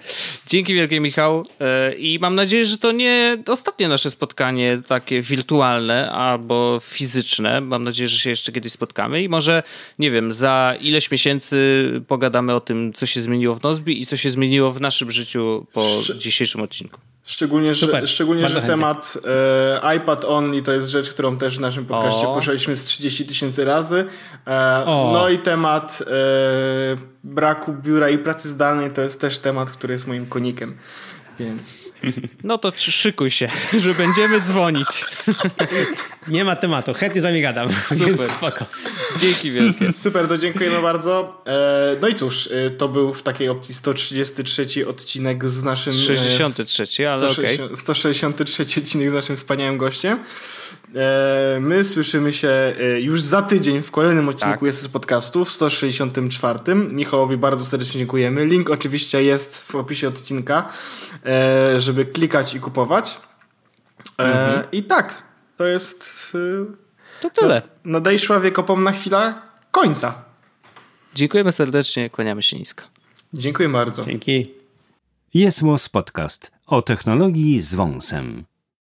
Dzięki wielkie, Michał. E, I mam nadzieję, że to nie ostatnie nasze spotkanie takie wirtualne albo fizyczne. Mam nadzieję, że się jeszcze kiedyś spotkamy i może, nie wiem, za ileś miesięcy pogadamy o tym, co się zmieniło w Nozbi i co się zmieniło w naszym życiu po dzisiejszym odcinku.
Szczególnie, że, szczególnie, że temat e, iPad Only to jest rzecz, którą też w naszym podcaście poruszaliśmy z 30 tysięcy razy. E, no i temat e, braku biura i pracy zdalnej to jest też temat, który jest moim konikiem. Więc.
No to szykuj się, że będziemy dzwonić.
Nie ma tematu, chętnie z wami gadam. Super. Spoko.
Dzięki wielkie.
Super, to dziękujemy bardzo. E, no i cóż, e, to był w takiej opcji 133 odcinek z naszym...
63, ale okej. Okay.
163 odcinek z naszym wspaniałym gościem. E, my słyszymy się e, już za tydzień w kolejnym odcinku tak. jest z podcastu w 164. Michałowi bardzo serdecznie dziękujemy. Link oczywiście jest w opisie odcinka, e, żeby klikać i kupować. Mhm. I tak, to jest.
To tyle.
Nadejszła wiekopomna chwila końca.
Dziękujemy serdecznie, kłaniamy się nisko.
Dziękuję bardzo.
Dzięki.
Jest Podcast o technologii z wąsem.